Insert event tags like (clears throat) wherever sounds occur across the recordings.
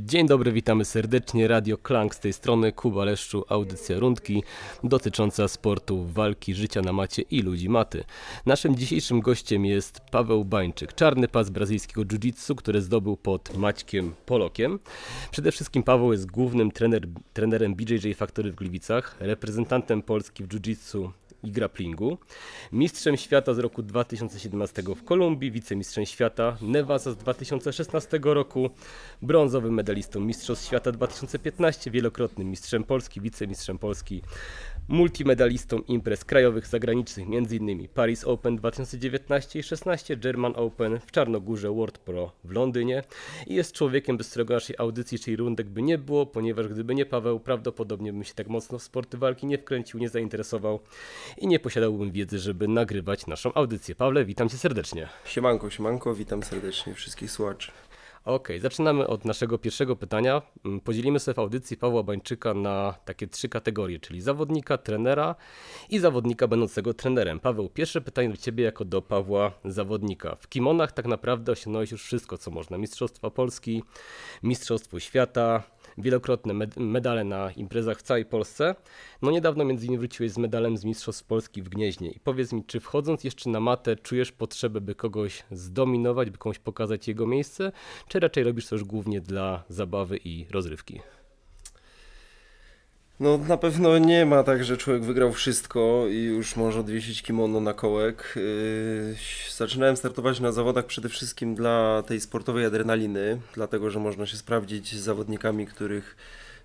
Dzień dobry, witamy serdecznie. Radio Klank z tej strony, Kuba Leszczu, audycja Rundki dotycząca sportu, walki, życia na macie i ludzi maty. Naszym dzisiejszym gościem jest Paweł Bańczyk, czarny pas brazylijskiego jiu-jitsu, który zdobył pod Maćkiem Polokiem. Przede wszystkim Paweł jest głównym trener, trenerem BJJ Factory w Gliwicach, reprezentantem Polski w jiu-jitsu i grapplingu. Mistrzem świata z roku 2017 w Kolumbii, wicemistrzem świata Nevasa z 2016 roku, brązowym medalistą Mistrzostw Świata 2015, wielokrotnym mistrzem Polski, wicemistrzem Polski, multimedalistą imprez krajowych, zagranicznych, m.in. Paris Open 2019 i 16, German Open w Czarnogórze, World Pro w Londynie i jest człowiekiem, bez którego naszej audycji czy rundek by nie było, ponieważ gdyby nie Paweł, prawdopodobnie bym się tak mocno w sporty walki nie wkręcił, nie zainteresował i nie posiadałbym wiedzy, żeby nagrywać naszą audycję. Pawle, witam cię serdecznie. Siemanko, siemanko, witam serdecznie wszystkich słuchaczy. Okej, zaczynamy od naszego pierwszego pytania. Mm, Podzielimy sobie w audycji Pawła Bańczyka na takie trzy kategorie, czyli zawodnika, trenera i zawodnika będącego trenerem. Paweł, pierwsze pytanie do Ciebie jako do Pawła zawodnika. W kimonach tak naprawdę osiągnąłeś już wszystko, co można. Mistrzostwa Polski, Mistrzostwo Świata, wielokrotne med- medale na imprezach w całej Polsce. No niedawno między innymi wróciłeś z medalem z Mistrzostw Polski w Gnieźnie. I powiedz mi, czy wchodząc jeszcze na matę czujesz potrzebę, by kogoś zdominować, by komuś pokazać jego miejsce, czy raczej robisz to już głównie dla zabawy i rozrywki? No na pewno nie ma tak, że człowiek wygrał wszystko i już może odwiesić kimono na kołek. Yy, zaczynałem startować na zawodach przede wszystkim dla tej sportowej adrenaliny, dlatego że można się sprawdzić z zawodnikami, których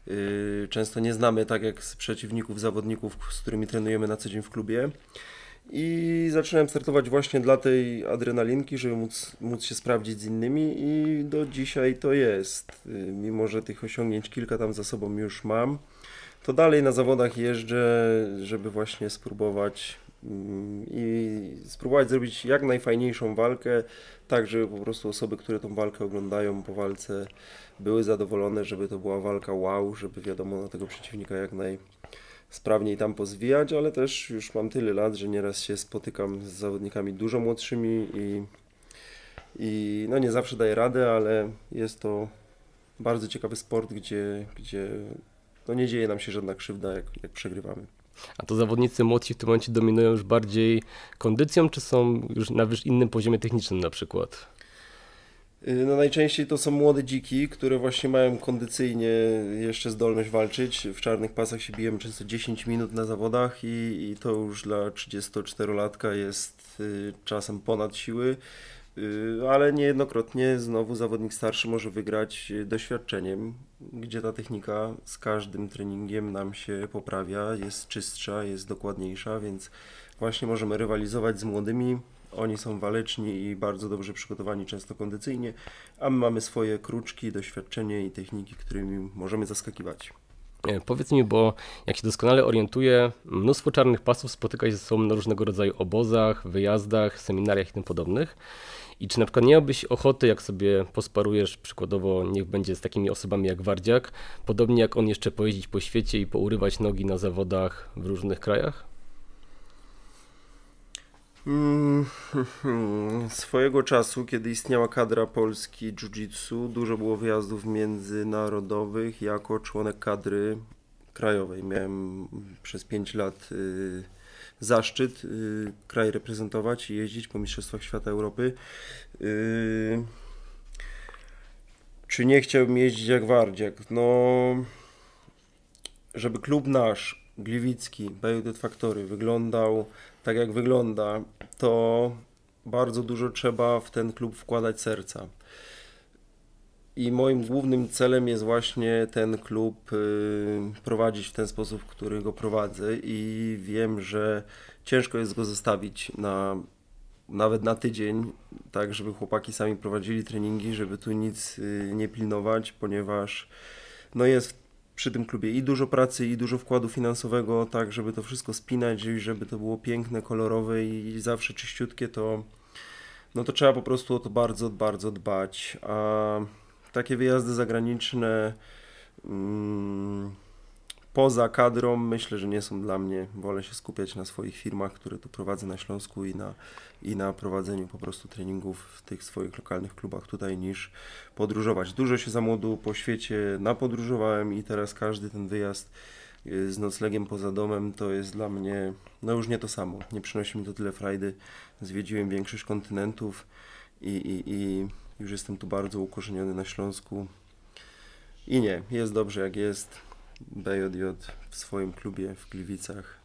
yy, często nie znamy, tak jak z przeciwników, zawodników, z którymi trenujemy na co dzień w klubie. I zaczynałem startować właśnie dla tej adrenalinki, żeby móc, móc się sprawdzić z innymi i do dzisiaj to jest. Yy, Mimo, że tych osiągnięć kilka tam za sobą już mam, to dalej na zawodach jeżdżę, żeby właśnie spróbować mm, i spróbować zrobić jak najfajniejszą walkę, tak żeby po prostu osoby, które tą walkę oglądają po walce były zadowolone, żeby to była walka wow, żeby wiadomo na tego przeciwnika jak najsprawniej tam pozwijać, ale też już mam tyle lat, że nieraz się spotykam z zawodnikami dużo młodszymi i, i no nie zawsze daję radę, ale jest to bardzo ciekawy sport, gdzie, gdzie no nie dzieje nam się żadna krzywda, jak, jak przegrywamy. A to zawodnicy młodsi w tym momencie dominują już bardziej kondycją, czy są już na innym poziomie technicznym na przykład? Yy, No najczęściej to są młode dziki, które właśnie mają kondycyjnie jeszcze zdolność walczyć. W czarnych pasach się bijemy często 10 minut na zawodach i, i to już dla 34-latka jest yy, czasem ponad siły, ale niejednokrotnie znowu zawodnik starszy może wygrać yy, doświadczeniem, gdzie ta technika z każdym treningiem nam się poprawia, jest czystsza, jest dokładniejsza, więc właśnie możemy rywalizować z młodymi. Oni są waleczni i bardzo dobrze przygotowani, często kondycyjnie, a my mamy swoje kruczki, doświadczenie i techniki, którymi możemy zaskakiwać. E, Powiedz mi, bo jak się doskonale orientuję, mnóstwo czarnych pasów spotyka się ze sobą na różnego rodzaju obozach, wyjazdach, seminariach i tym podobnych. I czy na przykład nie miałbyś ochoty, jak sobie posparujesz, przykładowo niech będzie z takimi osobami jak Wardziak, podobnie jak on jeszcze pojeździć po świecie i pourywać nogi na zawodach w różnych krajach? Mm, (laughs) Swojego czasu, kiedy istniała kadra Polski Jiu-Jitsu, dużo było wyjazdów międzynarodowych jako członek kadry krajowej. Miałem przez 5 lat y, zaszczyt y, kraj reprezentować i jeździć po Mistrzostwach Świata Europy. Y, Czy nie chciałbym jeździć jak Wardziak? No, żeby klub nasz, Gliwicki, Bejudet Factory, wyglądał tak jak wygląda, to bardzo dużo trzeba w ten klub wkładać serca. I moim głównym celem jest właśnie ten klub y, prowadzić w ten sposób, w który go prowadzę i wiem, że ciężko jest go zostawić na nawet na tydzień, tak żeby chłopaki sami prowadzili treningi, żeby tu nic y, nie pilnować, ponieważ no jest przy tym klubie i dużo pracy, i dużo wkładu finansowego, tak żeby to wszystko spinać, i żeby to było piękne, kolorowe i zawsze czyściutkie, to no to trzeba po prostu o to bardzo, bardzo dbać. A takie wyjazdy zagraniczne mm, poza kadrą myślę, że nie są dla mnie. Wolę się skupiać na swoich firmach, które tu prowadzę na Śląsku i na, i na prowadzeniu po prostu treningów w tych swoich lokalnych klubach tutaj niż podróżować. Dużo się za młodu po świecie napodróżowałem i teraz każdy ten wyjazd y, z noclegiem poza domem to jest dla mnie no już nie to samo. Nie przynosi mi to tyle frajdy. Zwiedziłem większość kontynentów i, i, i już jestem tu bardzo ukorzeniony na Śląsku. I nie, jest dobrze jak jest. BJJ w swoim klubie w Gliwicach.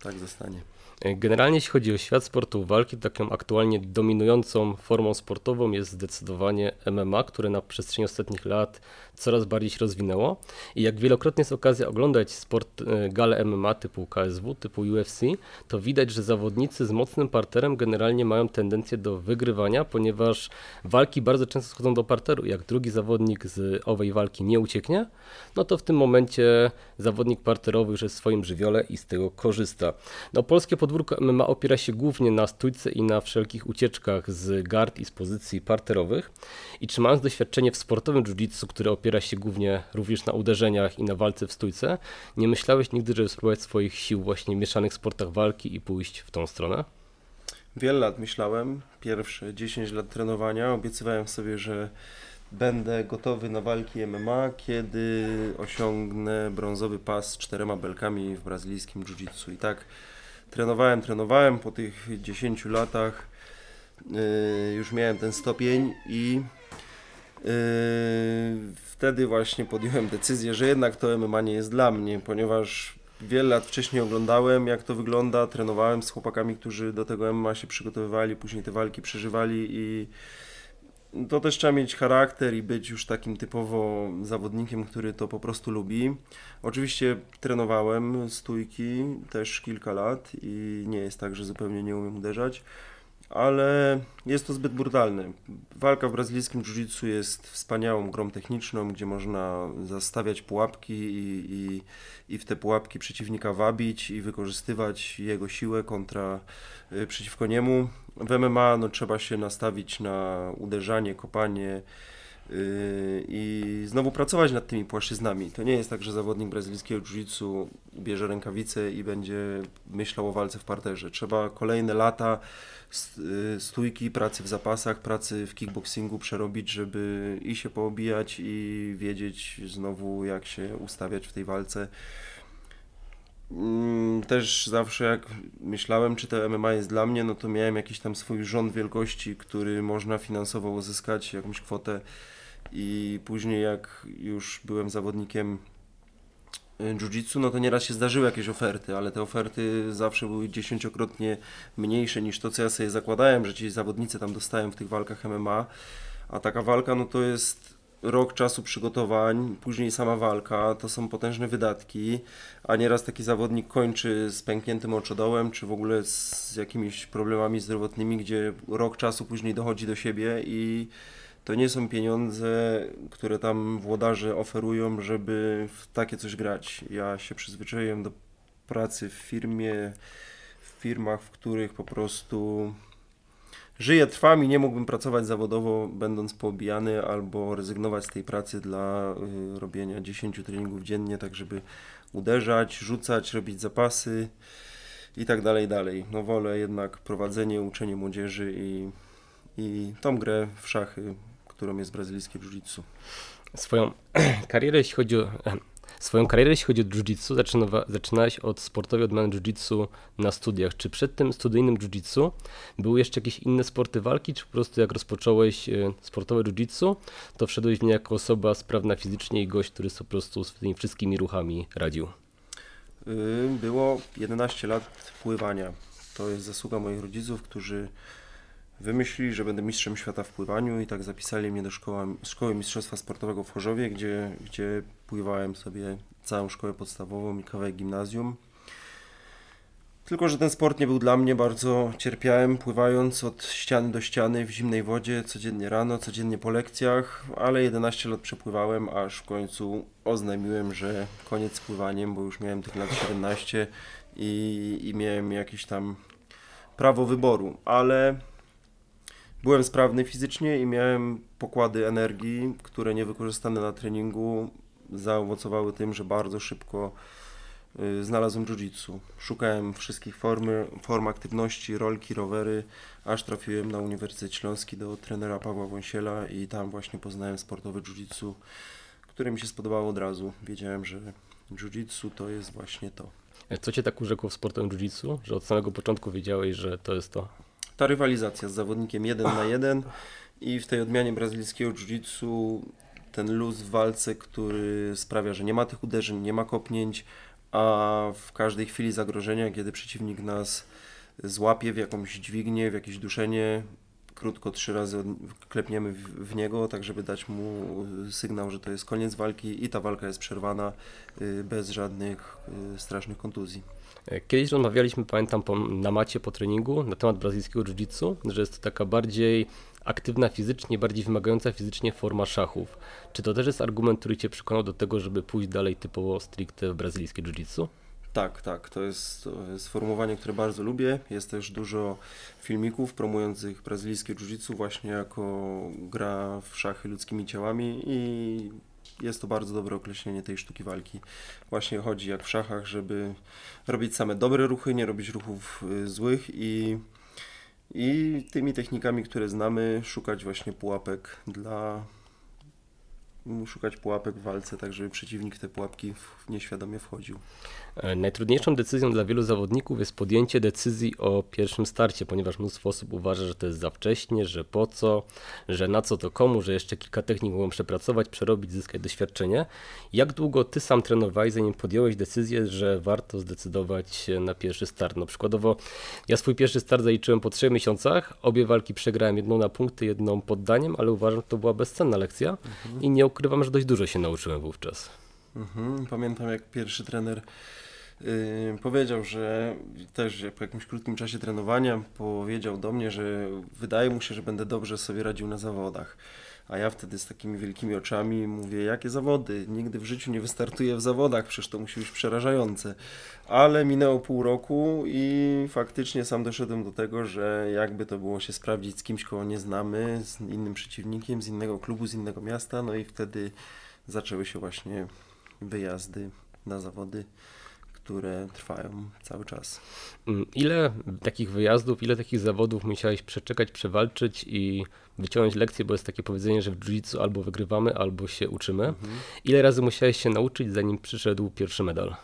Tak zostanie. Generalnie jeśli chodzi o świat sportu walki, taką aktualnie dominującą formą sportową jest zdecydowanie MMA, które na przestrzeni ostatnich lat coraz bardziej się rozwinęło. I jak wielokrotnie jest okazja oglądać sport e, gale MMA typu KSW, typu UFC, to widać, że zawodnicy z mocnym parterem generalnie mają tendencję do wygrywania, ponieważ walki bardzo często schodzą do parteru. Jak drugi zawodnik z owej walki nie ucieknie, no to w tym momencie zawodnik parterowy już jest w swoim żywiole i z tego korzysta. No polskie pod podwórko MMA opiera się głównie na stójce i na wszelkich ucieczkach z gard i z pozycji parterowych. I trzymając doświadczenie w sportowym jiu-jitsu, które opiera się głównie również na uderzeniach i na walce w stójce, nie myślałeś nigdy, żeby spróbować swoich sił właśnie w mieszanych sportach walki i pójść w tą stronę? Wiele lat myślałem, pierwsze 10 lat trenowania, obiecywałem sobie, że będę gotowy na walki MMA, kiedy osiągnę brązowy pas z czterema belkami w brazylijskim jiu-jitsu. I tak trenowałem, trenowałem, po tych 10 latach yy, już miałem ten stopień i yy, wtedy właśnie podjąłem decyzję, że jednak to MMA nie jest dla mnie, ponieważ wiele lat wcześniej oglądałem jak to wygląda, trenowałem z chłopakami, którzy do tego MMA się przygotowywali, później te walki przeżywali i to też trzeba mieć charakter i być już takim typowo zawodnikiem, który to po prostu lubi. Oczywiście trenowałem stójki też kilka lat i nie jest tak, że zupełnie nie umiem uderzać, ale jest to zbyt brutalne. Walka w brazylijskim jiu-jitsu jest wspaniałą grą techniczną, gdzie można zastawiać pułapki i, i, i w te pułapki przeciwnika wabić i wykorzystywać jego siłę kontra y, przeciwko niemu. W MMA no, trzeba się nastawić na uderzanie, kopanie, y, i znowu pracować nad tymi płaszczyznami. To nie jest tak, że zawodnik brazylijskiego jiu-jitsu bierze rękawice i będzie myślał o walce w parterze. Trzeba kolejne lata Y, stójki, pracy w zapasach, pracy w kickboxingu przerobić, żeby i się poobijać i wiedzieć znowu jak się ustawiać w tej walce. Mm, też zawsze jak myślałem, czy to MMA jest dla mnie, no to miałem jakiś tam swój rząd wielkości, który można finansowo uzyskać, jakąś kwotę. I później jak już byłem zawodnikiem Y, jiu-jitsu, no to nieraz się zdarzyły jakieś oferty, ale te oferty zawsze były dziesięciokrotnie mniejsze niż to, co ja sobie zakładałem, że ci zawodnicy tam dostają w tych walkach MMA, a taka walka, no to jest rok czasu przygotowań, później sama walka, to są potężne wydatki, a nieraz taki zawodnik kończy z pękniętym oczodołem, czy w ogóle z jakimiś problemami zdrowotnymi, gdzie rok czasu później dochodzi do siebie i to nie są pieniądze, które tam włodarze oferują, żeby w takie coś grać. Ja się przyzwyczaiłem do pracy w firmie, w firmach, w których po prostu żyję, trwam i nie mógłbym pracować zawodowo, będąc poobijany albo rezygnować z tej pracy dla y, robienia 10 treningów dziennie, tak żeby uderzać, rzucać, robić zapasy i tak dalej, dalej. No wolę jednak prowadzenie, uczenie młodzieży i, i tą grę w szachy którą jest brazylijskie jiu-jitsu. Swoją (clears throat) karierę, jeśli chodzi o, swoją karierę, jeśli chodzi o jiu-jitsu, zaczynałeś od sportowej odmiany jiu-jitsu na studiach. Czy przed tym studyjnym jiu-jitsu były jeszcze jakieś inne sporty walki, czy po prostu jak rozpocząłeś e, sportowe jiu-jitsu, to wszedłeś w nie jako osoba sprawna fizycznie i gość, który sobie po prostu z tymi wszystkimi ruchami radził? Y, było 11 lat pływania. To jest zasługa moich rodziców, którzy Wymyślili, że będę mistrzem świata w pływaniu i tak zapisali mnie do szkoła, szkoły mistrzostwa sportowego w Chorzowie, gdzie, gdzie pływałem sobie całą szkołę podstawową i kawałek gimnazjum. Tylko, że ten sport nie był dla mnie, bardzo cierpiałem pływając od ściany do ściany w zimnej wodzie, codziennie rano, codziennie po lekcjach, ale 11 lat przepływałem, aż w końcu oznajmiłem, że koniec z pływaniem, bo już miałem tych lat 17 i, i miałem jakieś tam prawo wyboru, ale byłem sprawny fizycznie i miałem pokłady energii, które niewykorzystane na treningu zaowocowały tym, że bardzo szybko y, znalazłem jiu-jitsu. Szukałem wszystkich formy, form aktywności, rolki, rowery, aż trafiłem na Uniwersytet Śląski do trenera Pawła Wąsiela i tam właśnie poznałem sportowe jiu-jitsu, które mi się spodobało od razu. Wiedziałem, że jiu-jitsu to jest właśnie to. Co cię tak urzekło w sportowym jiu-jitsu, że od samego początku wiedziałeś, że to jest to? Ta rywalizacja z zawodnikiem jeden na jeden i w tej odmianie brazylijskiego jiu-jitsu ten luz w walce, który sprawia, że nie ma tych uderzeń, nie ma kopnięć, a w każdej chwili zagrożenia, kiedy przeciwnik nas złapie w jakąś dźwignię, w jakieś duszenie, krótko trzy razy klepniemy w, niego, tak żeby dać mu sygnał, że to jest koniec walki i ta walka jest przerwana y, bez żadnych y, strasznych kontuzji. E, Kiedyś rozmawialiśmy, pamiętam, na macie po treningu na temat brazylijskiego jiu-jitsu, że jest to taka bardziej aktywna fizycznie, bardziej wymagająca fizycznie forma szachów. Czy to też jest argument, który cię przekonał do tego, żeby pójść dalej typowo stricte w brazylijskie jiu-jitsu? Tak, tak, to jest sformułowanie, które bardzo lubię. Jest też dużo filmików promujących brazylijskie jiu-jitsu właśnie jako gra w szachy ludzkimi ciałami i jest to bardzo dobre określenie tej sztuki walki. Właśnie chodzi jak w szachach, żeby robić same dobre ruchy, nie robić ruchów y, złych i, i tymi technikami, które znamy, szukać właśnie pułapek dla szukać pułapek w walce, tak żeby przeciwnik te pułapki nieświadomie wchodził. E, Najtrudniejszą decyzją dla wielu zawodników jest podjęcie decyzji o pierwszym starcie, ponieważ mnóstwo osób uważa, że to jest za wcześnie, że po co, że na co to komu, że jeszcze kilka technik mogą przepracować, przerobić, zyskać doświadczenie. Jak długo ty sam trenowałeś, zanim podjąłeś decyzję, że warto zdecydować na pierwszy start? No przykładowo, ja swój pierwszy start zaliczyłem po trzech miesiącach, obie walki przegrałem, jedną na punkty, jedną poddaniem, ale uważam, że to była bezcenna lekcja i nie ukrywam, że dość dużo się nauczyłem wówczas. Mhm. Pamiętam jak pierwszy trener yy, powiedział, że też po jakimś krótkim czasie trenowania powiedział do mnie, że wydaje mu się, że będę dobrze sobie radził na zawodach. A ja wtedy z takimi wielkimi oczami mówię, jakie zawody? Nigdy w życiu nie wystartuję w zawodach, przecież to musi być przerażające. Ale minęło pół roku i faktycznie sam doszedłem do tego, że jakby to było się sprawdzić z kimś, kogo nie znamy, z innym przeciwnikiem, z innego klubu, z innego miasta, no i wtedy zaczęły się właśnie wyjazdy na zawody, które trwają cały czas. Mm, Ile takich wyjazdów, ile takich zawodów musiałeś przeczekać, przewalczyć i wyciągnąć lekcje, bo jest takie powiedzenie, że w jiu-jitsu albo wygrywamy, albo się uczymy. Ile razy musiałeś się nauczyć, zanim przyszedł pierwszy medal?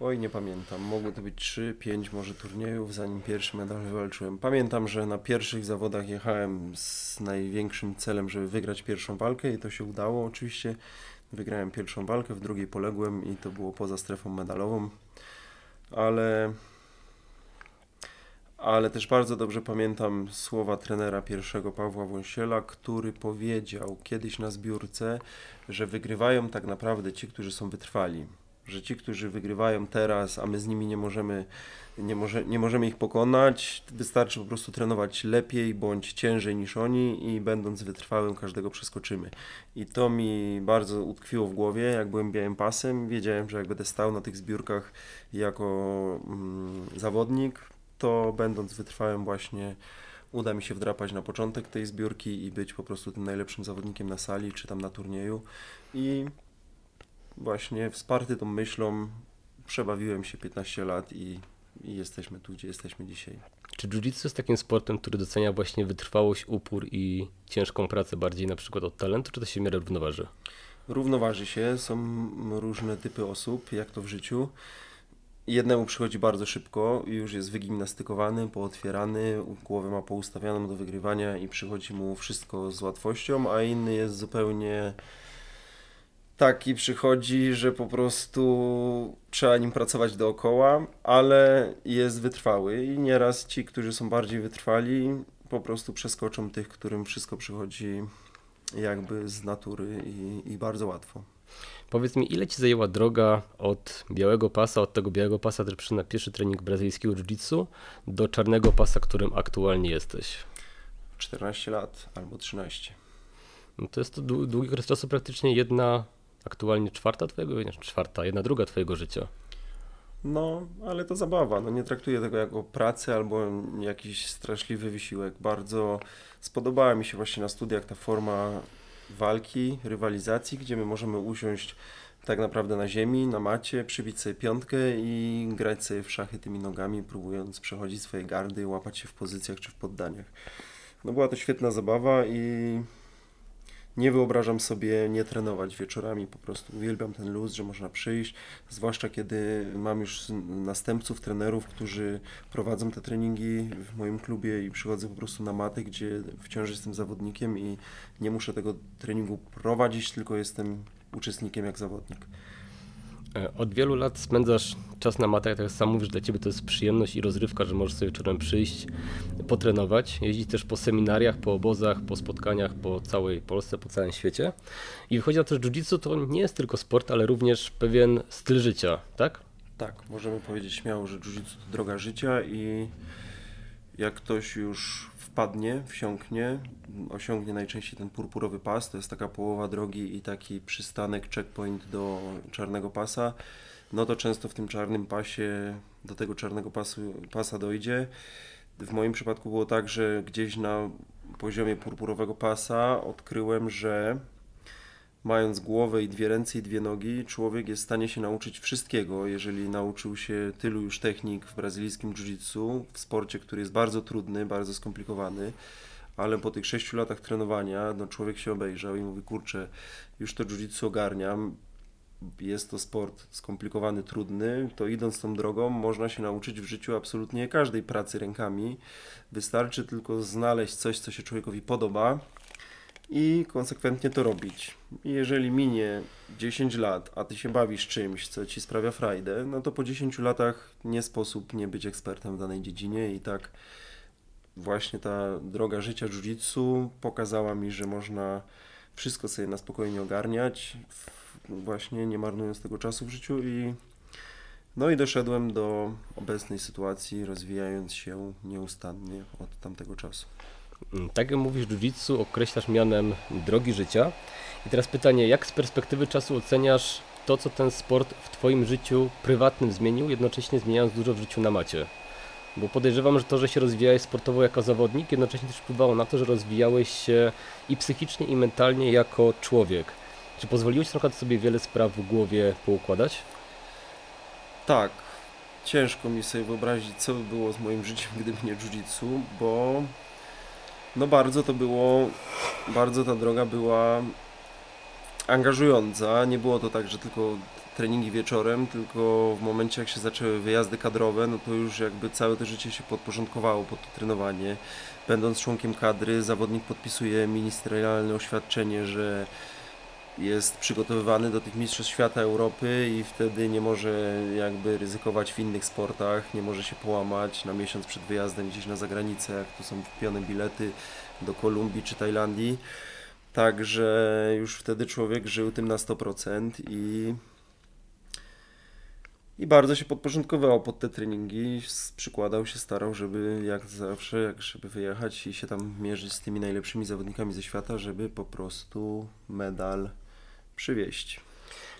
Oj, nie pamiętam. Mogło to być 3, 5 może turniejów, zanim pierwszy medal wywalczyłem. Pamiętam, że na pierwszych zawodach jechałem z największym celem, żeby wygrać pierwszą walkę i to się udało oczywiście. Wygrałem pierwszą walkę, w drugiej poległem i to było poza strefą medalową. Ale ale też bardzo dobrze pamiętam słowa trenera pierwszego Pawła Wąsiela, który powiedział kiedyś na zbiórce, że wygrywają tak naprawdę ci, którzy są wytrwali. Że ci, którzy wygrywają teraz, a my z nimi nie możemy, nie, może, nie możemy ich pokonać, wystarczy po prostu trenować lepiej bądź ciężej niż oni i będąc wytrwałym każdego przeskoczymy. I to mi bardzo utkwiło w głowie, jak byłem białym pasem, wiedziałem, że jak będę stał na tych zbiórkach jako mm, zawodnik, to będąc wytrwałym właśnie uda mi się wdrapać na początek tej zbiórki i być po prostu tym najlepszym zawodnikiem na sali czy tam na turnieju. I właśnie wsparty tą myślą przebawiłem się 15 lat i, i jesteśmy tu, gdzie jesteśmy dzisiaj. Czy jiu-jitsu jest takim sportem, który docenia właśnie wytrwałość, upór i ciężką pracę bardziej na przykład od talentu, czy to się w miarę równoważy? Równoważy się, są różne typy osób, jak to w życiu. Jednemu przychodzi bardzo szybko już jest wygimnastykowany, pootwierany, głowę ma poustawianą do wygrywania i przychodzi mu wszystko z łatwością, a inny jest zupełnie taki przychodzi, że po prostu trzeba nim pracować dookoła, ale jest wytrwały i nieraz ci, którzy są bardziej wytrwali, po prostu przeskoczą tych, którym wszystko przychodzi jakby z natury i, i bardzo łatwo. Powiedz mi, ile ci zajęła droga od białego pasa, od tego białego pasa, który przyszedł na pierwszy trening brazylijskiego jiu-jitsu, do czarnego pasa, którym aktualnie jesteś? 14 lat albo 13. No to jest to dłu- długi okres czasu, praktycznie jedna, aktualnie czwarta twojego, nie, czwarta, jedna druga twojego życia. No, ale to zabawa. No, nie traktuję tego jako pracę albo jakiś straszliwy wysiłek. Bardzo spodobała mi się właśnie na studiach ta forma walki, rywalizacji, gdzie my możemy usiąść tak naprawdę na ziemi, na macie, przybić sobie piątkę i grać sobie w szachy tymi nogami, próbując przechodzić swoje gardy, łapać się w pozycjach czy w poddaniach. No była to świetna zabawa i nie wyobrażam sobie nie trenować wieczorami, po prostu uwielbiam ten luz, że można przyjść, zwłaszcza kiedy mam już następców, trenerów, którzy prowadzą te treningi w moim klubie i przychodzę po prostu na matę, gdzie wciąż jestem zawodnikiem i nie muszę tego treningu prowadzić, tylko jestem uczestnikiem jak zawodnik. E, od wielu lat spędzasz czas na matach, tak sam mówisz, dla Ciebie to jest przyjemność i rozrywka, że możesz sobie wieczorem przyjść, potrenować, jeździć też po seminariach, po obozach, po spotkaniach po całej Polsce, po całym świecie. I wychodzi na to, że jiu-jitsu to nie jest tylko sport, ale również pewien styl życia, tak? Tak, możemy powiedzieć śmiało, że jiu-jitsu to droga życia i jak ktoś już wpadnie, wsiąknie, osiągnie najczęściej ten purpurowy pas, to jest taka połowa drogi i taki przystanek, checkpoint do czarnego pasa, no to często w tym czarnym pasie do tego czarnego pasu, pasa dojdzie. W moim przypadku było tak, że gdzieś na poziomie purpurowego pasa odkryłem, że mając głowę i dwie ręce i dwie nogi, człowiek jest w stanie się nauczyć wszystkiego, jeżeli nauczył się tylu już technik w brazylijskim jiu-jitsu, w sporcie, który jest bardzo trudny, bardzo skomplikowany, ale po tych sześciu latach trenowania, no człowiek się obejrzał i mówi, kurczę, już to jiu-jitsu ogarniam, jest to sport skomplikowany, trudny, to idąc tą drogą można się nauczyć w życiu absolutnie każdej pracy rękami. Wystarczy tylko znaleźć coś, co się człowiekowi podoba, i konsekwentnie to robić. Jeżeli minie 10 lat, a ty się bawisz czymś, co ci sprawia frajdę, no to po 10 latach nie sposób nie być ekspertem w danej dziedzinie i tak właśnie ta droga życia jiu-jitsu pokazała mi, że można wszystko sobie na spokojnie ogarniać, właśnie nie marnując tego czasu w życiu i no i doszedłem do obecnej sytuacji, rozwijając się nieustannie od tamtego czasu. Mm, tak jak mówisz, jiu-jitsu określasz mianem drogi życia. I teraz pytanie, jak z perspektywy czasu oceniasz to, co ten sport w Twoim życiu prywatnym zmienił, jednocześnie zmieniając dużo w życiu na macie? Bo podejrzewam, że to, że się rozwijałeś sportowo jako zawodnik, jednocześnie też wpływało na to, że rozwijałeś się i psychicznie, i mentalnie jako człowiek. Czy pozwoliłeś trochę sobie wiele spraw w głowie poukładać? Tak. Ciężko mi sobie wyobrazić, co by było z moim życiem, gdyby nie jiu-jitsu, bo no bardzo to było, bardzo ta droga była angażująca. Nie było to tak, że tylko treningi wieczorem, tylko w momencie jak się zaczęły wyjazdy kadrowe, no to już jakby całe to życie się podporządkowało pod to trenowanie. Będąc członkiem kadry, zawodnik podpisuje ministerialne oświadczenie, że jest przygotowywany do tych Mistrzostw Świata Europy i wtedy nie może jakby ryzykować w innych sportach, nie może się połamać na miesiąc przed wyjazdem gdzieś na zagranicę, jak tu są kupione bilety do Kolumbii czy Tajlandii. Także już wtedy człowiek żył tym na 100% i i bardzo się podporządkował pod te treningi, przykładał się, starał, żeby jak zawsze, jak żeby wyjechać i się tam mierzyć z tymi najlepszymi zawodnikami ze świata, żeby po prostu medal przywieźć.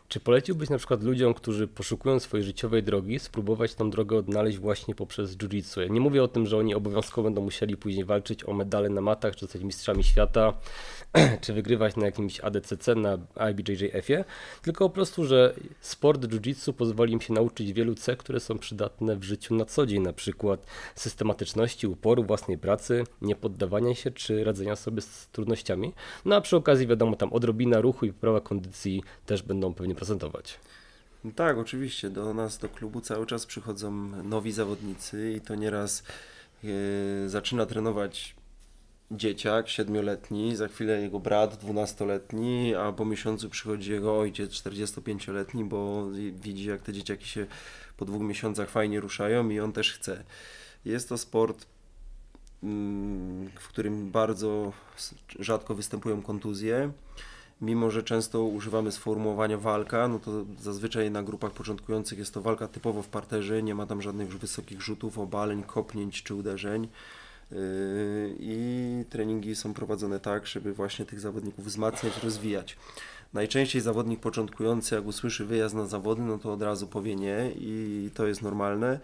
Czy poleciłbyś na przykład ludziom, którzy poszukują swojej życiowej drogi, spróbować tą drogę odnaleźć właśnie poprzez jiu-jitsu? Ja nie mówię o tym, że oni obowiązkowo będą musieli później walczyć o medale na matach, czy zostać mistrzami świata, (clears throat) czy wygrywać na jakimś ADCC, na IBJJF-ie, tylko po prostu, że sport jiu-jitsu pozwoli im się nauczyć wielu cech, które są przydatne w życiu na co dzień, na przykład systematyczności, uporu, własnej pracy, niepoddawania się, czy radzenia sobie z trudnościami. No a przy okazji wiadomo, tam odrobina ruchu i poprawa kondycji też będą pewnie prezentować. No tak, oczywiście. Do nas, do klubu cały czas przychodzą nowi zawodnicy i to nieraz yy, zaczyna trenować dzieciak siedmioletni, za chwilę jego brat dwunastoletni, a po miesiącu przychodzi jego ojciec 45-letni, bo widzi jak te dzieciaki się po dwóch miesiącach fajnie ruszają i on też chce. Jest to sport, mm, w którym bardzo rzadko występują kontuzje mimo że często używamy sformułowania walka, no to zazwyczaj na grupach początkujących jest to walka typowo w parterze, nie ma tam żadnych wysokich rzutów, obaleń, kopnięć czy uderzeń. Yy, I treningi są prowadzone tak, żeby właśnie tych zawodników wzmacniać, rozwijać. Najczęściej zawodnik początkujący, jak usłyszy wyjazd na zawody, no to od razu powie nie i to jest normalne.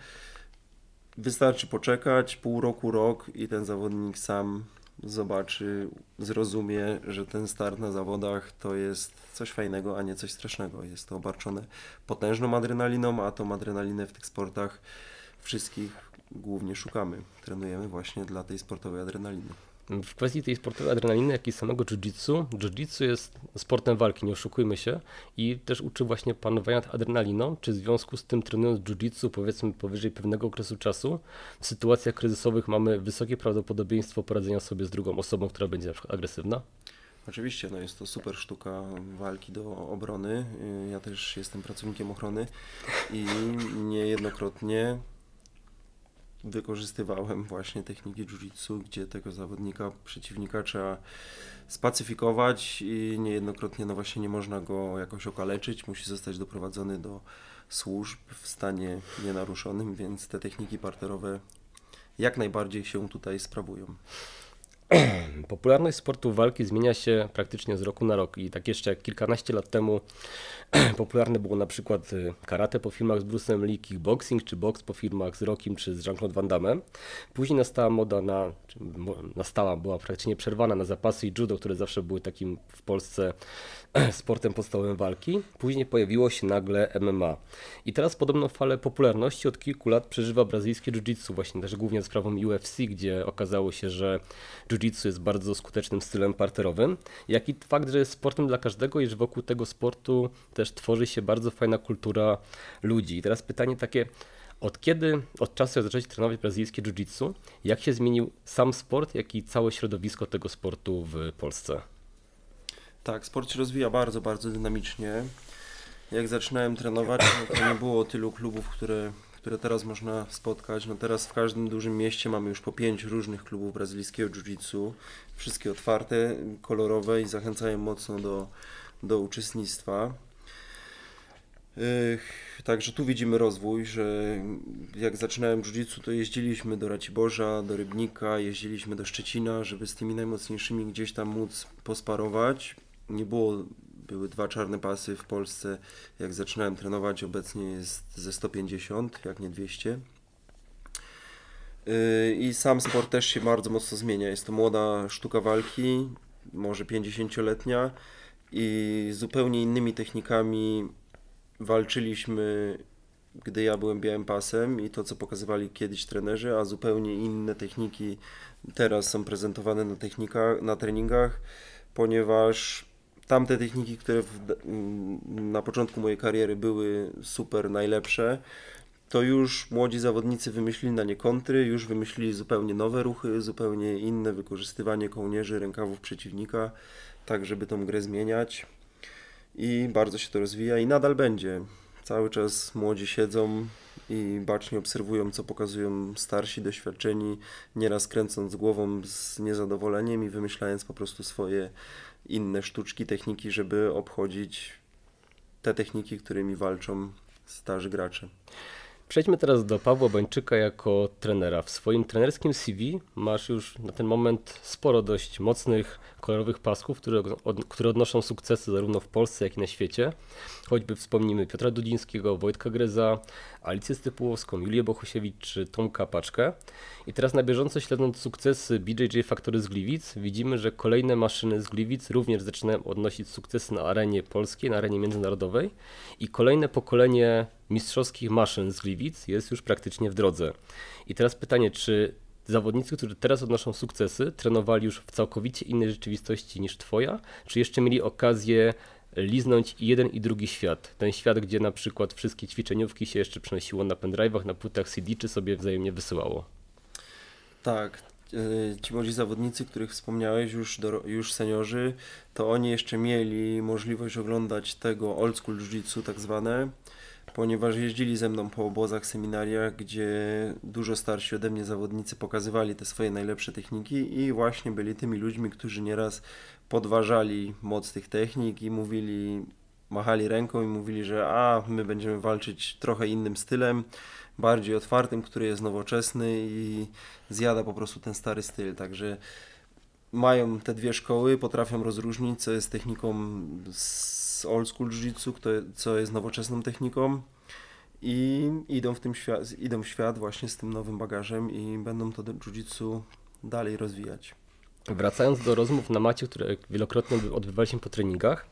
Wystarczy poczekać pół roku, rok i ten zawodnik sam zobaczy, zrozumie, że ten start na zawodach to jest coś fajnego, a nie coś strasznego. Jest to obarczone potężną adrenaliną, a tą adrenalinę w tych sportach wszystkich głównie szukamy. Trenujemy właśnie dla tej sportowej adrenaliny. W kwestii tej sportowej adrenaliny, jak i samego jiu-jitsu, jiu-jitsu jest sportem walki, nie oszukujmy się, i też uczy właśnie panowania nad adrenaliną. Czy w związku z tym trenując jiu-jitsu, powiedzmy powyżej pewnego okresu czasu, w sytuacjach kryzysowych mamy wysokie prawdopodobieństwo poradzenia sobie z drugą osobą, która będzie na przykład agresywna? Oczywiście, no jest to super sztuka walki do obrony. Ja też jestem pracownikiem ochrony i niejednokrotnie wykorzystywałem właśnie techniki jiu-jitsu, gdzie tego zawodnika, przeciwnika trzeba spacyfikować i niejednokrotnie no właśnie nie można go jakoś okaleczyć, musi zostać doprowadzony do służb w stanie nienaruszonym, więc te techniki parterowe jak najbardziej się tutaj sprawują. (clears throat) Popularność sportu walki zmienia się praktycznie z roku na rok i tak jeszcze kilkanaście lat temu (clears throat) popularne było na przykład y, karate po filmach z Bruce'em Lee, kickboxing czy boks po filmach z Rockiem czy z Jean-Claude Van Damme. Później nastała moda na, nastała, była praktycznie przerwana na zapasy i judo, które zawsze były takim w Polsce (clears throat) sportem podstawowym walki. Później pojawiło się nagle MMA. I teraz podobną falę popularności od kilku lat przeżywa brazylijskie jiu-jitsu, właśnie też głównie za sprawą UFC, gdzie okazało się, że jiu-jitsu jest bardzo skutecznym stylem parterowym, jak i fakt, że jest sportem dla każdego i że wokół tego sportu też tworzy się bardzo fajna kultura ludzi. I teraz pytanie takie, od kiedy, od czasu jak zacząłeś trenować brazylijskie jiu-jitsu, jak się zmienił sam sport, jak i całe środowisko tego sportu w Polsce? Tak, sport się rozwija bardzo, bardzo dynamicznie. Jak zaczynałem trenować, no to nie było tylu klubów, które, które teraz można spotkać. No teraz w każdym dużym mieście mamy już po pięć różnych klubów brazylijskiego jiu-jitsu. Wszystkie otwarte, kolorowe i zachęcają mocno do, do uczestnictwa. Także tu widzimy rozwój, że jak zaczynałem jiu-jitsu, to jeździliśmy do Raciborza, do Rybnika, jeździliśmy do Szczecina, żeby z tymi najmocniejszymi gdzieś tam móc posparować nie było, były dwa czarne pasy w Polsce. Jak zaczynałem trenować, obecnie jest ze 150, jak nie 200. Yy, I sam sport też się bardzo mocno zmienia. Jest to młoda sztuka walki, może 50-letnia i zupełnie innymi technikami walczyliśmy, gdy ja byłem białym pasem i to, co pokazywali kiedyś trenerzy, a zupełnie inne techniki teraz są prezentowane na, technikach, na treningach, ponieważ tamte techniki, które w, na początku mojej kariery były super najlepsze, to już młodzi zawodnicy wymyślili na nie kontry, już wymyślili zupełnie nowe ruchy, zupełnie inne wykorzystywanie kołnierzy, rękawów przeciwnika, tak żeby tą grę zmieniać. I bardzo się to rozwija i nadal będzie. Cały czas młodzi siedzą i bacznie obserwują, co pokazują starsi, doświadczeni, nieraz kręcąc głową z niezadowoleniem i wymyślając po prostu swoje inne sztuczki, techniki, żeby obchodzić te techniki, którymi walczą starzy gracze. Przejdźmy teraz do Pawła Bańczyka jako trenera. W swoim trenerskim CV masz już na ten moment sporo dość mocnych, kolorowych pasków, które, od, które odnoszą sukcesy zarówno w Polsce, jak i na świecie. Choćby wspomnimy Piotra Dudzińskiego, Wojtka Greza, Alicję Stypułowską, Julię Bohusiewicz czy Tomka Paczkę. I teraz na bieżąco śledząc sukcesy BJJ Factory z Gliwic, widzimy, że kolejne maszyny z Gliwic również zaczynają odnosić sukcesy na arenie polskiej, na arenie międzynarodowej i kolejne pokolenie mistrzowskich maszyn z Gliwic jest już praktycznie w drodze. I teraz pytanie, czy zawodnicy, którzy teraz odnoszą sukcesy, trenowali już w całkowicie innej rzeczywistości niż Twoja, czy jeszcze mieli okazję liznąć jeden i drugi świat. Ten świat, gdzie na przykład wszystkie ćwiczeniówki się jeszcze przenosiło na pendrive'ach, na płytach CD, czy sobie wzajemnie wysyłało. Tak, e, ci młodzi zawodnicy, których wspomniałeś, już, do, już seniorzy, to oni jeszcze mieli możliwość oglądać tego old school jiu-jitsu tak zwane, ponieważ jeździli ze mną po obozach, seminariach, gdzie dużo starsi ode mnie zawodnicy pokazywali te swoje najlepsze techniki i właśnie byli tymi ludźmi, którzy nieraz podważali moc tych technik i mówili, machali ręką i mówili, że a, my będziemy walczyć trochę innym stylem, bardziej otwartym, który jest nowoczesny i zjada po prostu ten stary styl, także mają te dwie szkoły, potrafią rozróżnić, co jest techniką z old school jiu-jitsu, co jest nowoczesną techniką i idą w, tym świat, idą w świat właśnie z tym nowym bagażem i będą to jiu-jitsu dalej rozwijać. Wracając do rozmów na macie, które wielokrotnie odbywaliśmy po treningach,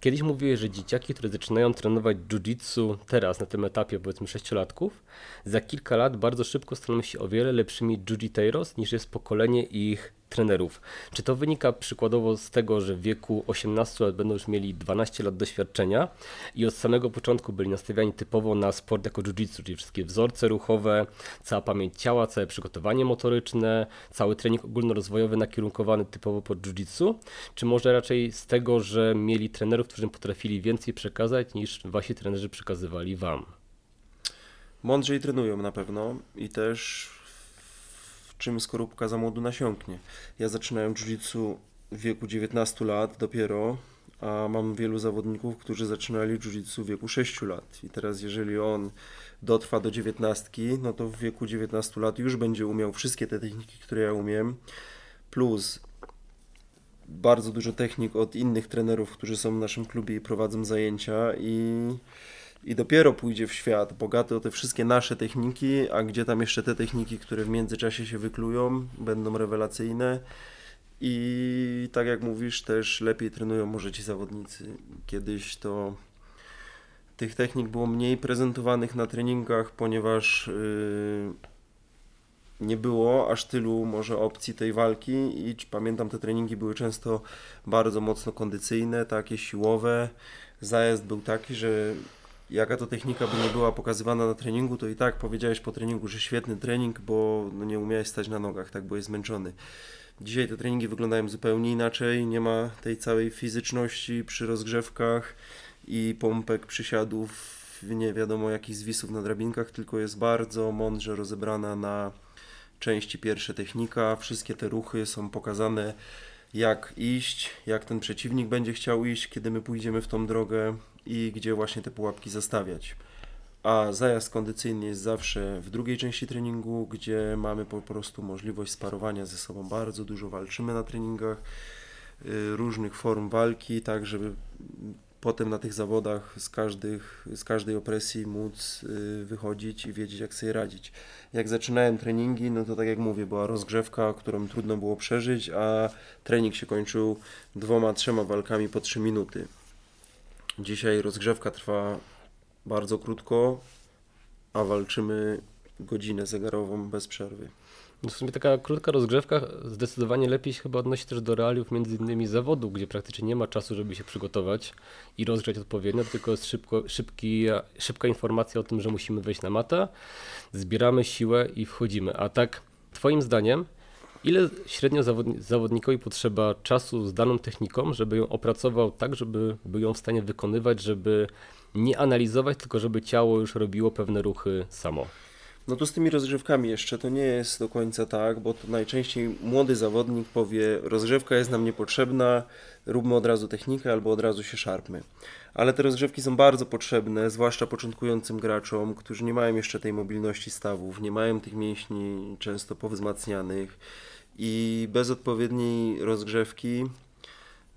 kiedyś mówiłeś, że dzieciaki, które zaczynają trenować jiu-jitsu teraz na tym etapie powiedzmy sześciolatków, za kilka lat bardzo szybko staną się o wiele lepszymi jiu-jiteiros niż jest pokolenie ich trenerów. Czy to wynika przykładowo z tego, że w wieku 18 lat będą już mieli 12 lat doświadczenia i od samego początku byli nastawiani typowo na sport jako jiu-jitsu, czyli wszystkie wzorce ruchowe, cała pamięć ciała, całe przygotowanie motoryczne, cały trening ogólnorozwojowy nakierunkowany typowo pod jiu-jitsu? Czy może raczej z tego, że mieli trenerów, którzy potrafili więcej przekazać niż wasi trenerzy przekazywali wam? Mądrzej trenują na pewno i też czym skorupka za młodu nasiąknie. Ja zaczynałem jiu-jitsu w wieku 19 lat dopiero, a mam wielu zawodników, którzy zaczynali jiu-jitsu w wieku 6 lat. I teraz jeżeli on dotrwa do 19, no to w wieku 19 lat już będzie umiał wszystkie te techniki, które ja umiem, plus bardzo dużo technik od innych trenerów, którzy są w naszym klubie i prowadzą zajęcia i i dopiero pójdzie w świat bogaty o te wszystkie nasze techniki, a gdzie tam jeszcze te techniki, które w międzyczasie się wyklują, będą rewelacyjne. I tak jak mówisz, też lepiej trenują może ci zawodnicy. Kiedyś to tych technik było mniej prezentowanych na treningach, ponieważ yy, nie było aż tylu może opcji tej walki i pamiętam te treningi były często bardzo mocno kondycyjne, takie siłowe. Zajazd był taki, że jaka to technika by nie była pokazywana na treningu, to i tak powiedziałeś po treningu, że świetny trening, bo no nie umiałeś stać na nogach, tak, bo jest zmęczony. Dzisiaj te treningi wyglądają zupełnie inaczej, nie ma tej całej fizyczności przy rozgrzewkach i pompek, przysiadów, nie wiadomo jakich zwisów na drabinkach, tylko jest bardzo mądrze rozebrana na części pierwsze technika. Wszystkie te ruchy są pokazane jak iść, jak ten przeciwnik będzie chciał iść, kiedy my pójdziemy w tą drogę i gdzie właśnie te pułapki zastawiać. A zajazd kondycyjny jest zawsze w drugiej części treningu, gdzie mamy po prostu możliwość sparowania ze sobą. Bardzo dużo walczymy na treningach, y, różnych form walki, tak żeby potem na tych zawodach z, każdych, z każdej opresji móc y, wychodzić i wiedzieć, jak sobie radzić. Jak zaczynałem treningi, no to tak jak mówię, była rozgrzewka, którą trudno było przeżyć, a trening się kończył dwoma, trzema walkami po trzy minuty. Dzisiaj rozgrzewka trwa bardzo krótko, a walczymy godzinę zegarową bez przerwy. No w sumie taka krótka rozgrzewka zdecydowanie lepiej się chyba odnosi też do realiów między innymi zawodu, gdzie praktycznie nie ma czasu, żeby się przygotować i rozgrzać odpowiednio, tylko jest szybko, szybki, szybka informacja o tym, że musimy wejść na matę, zbieramy siłę i wchodzimy. A tak, Twoim zdaniem, ile średnio zawodnikowi potrzeba czasu z daną techniką, żeby ją opracował tak, żeby był ją w stanie wykonywać, żeby nie analizować, tylko żeby ciało już robiło pewne ruchy samo? No to z tymi rozgrzewkami jeszcze to nie jest do końca tak, bo to najczęściej młody zawodnik powie, rozgrzewka jest nam niepotrzebna, róbmy od razu technikę albo od razu się szarpmy. Ale te rozgrzewki są bardzo potrzebne, zwłaszcza początkującym graczom, którzy nie mają jeszcze tej mobilności stawów, nie mają tych mięśni często powzmacnianych i bez odpowiedniej rozgrzewki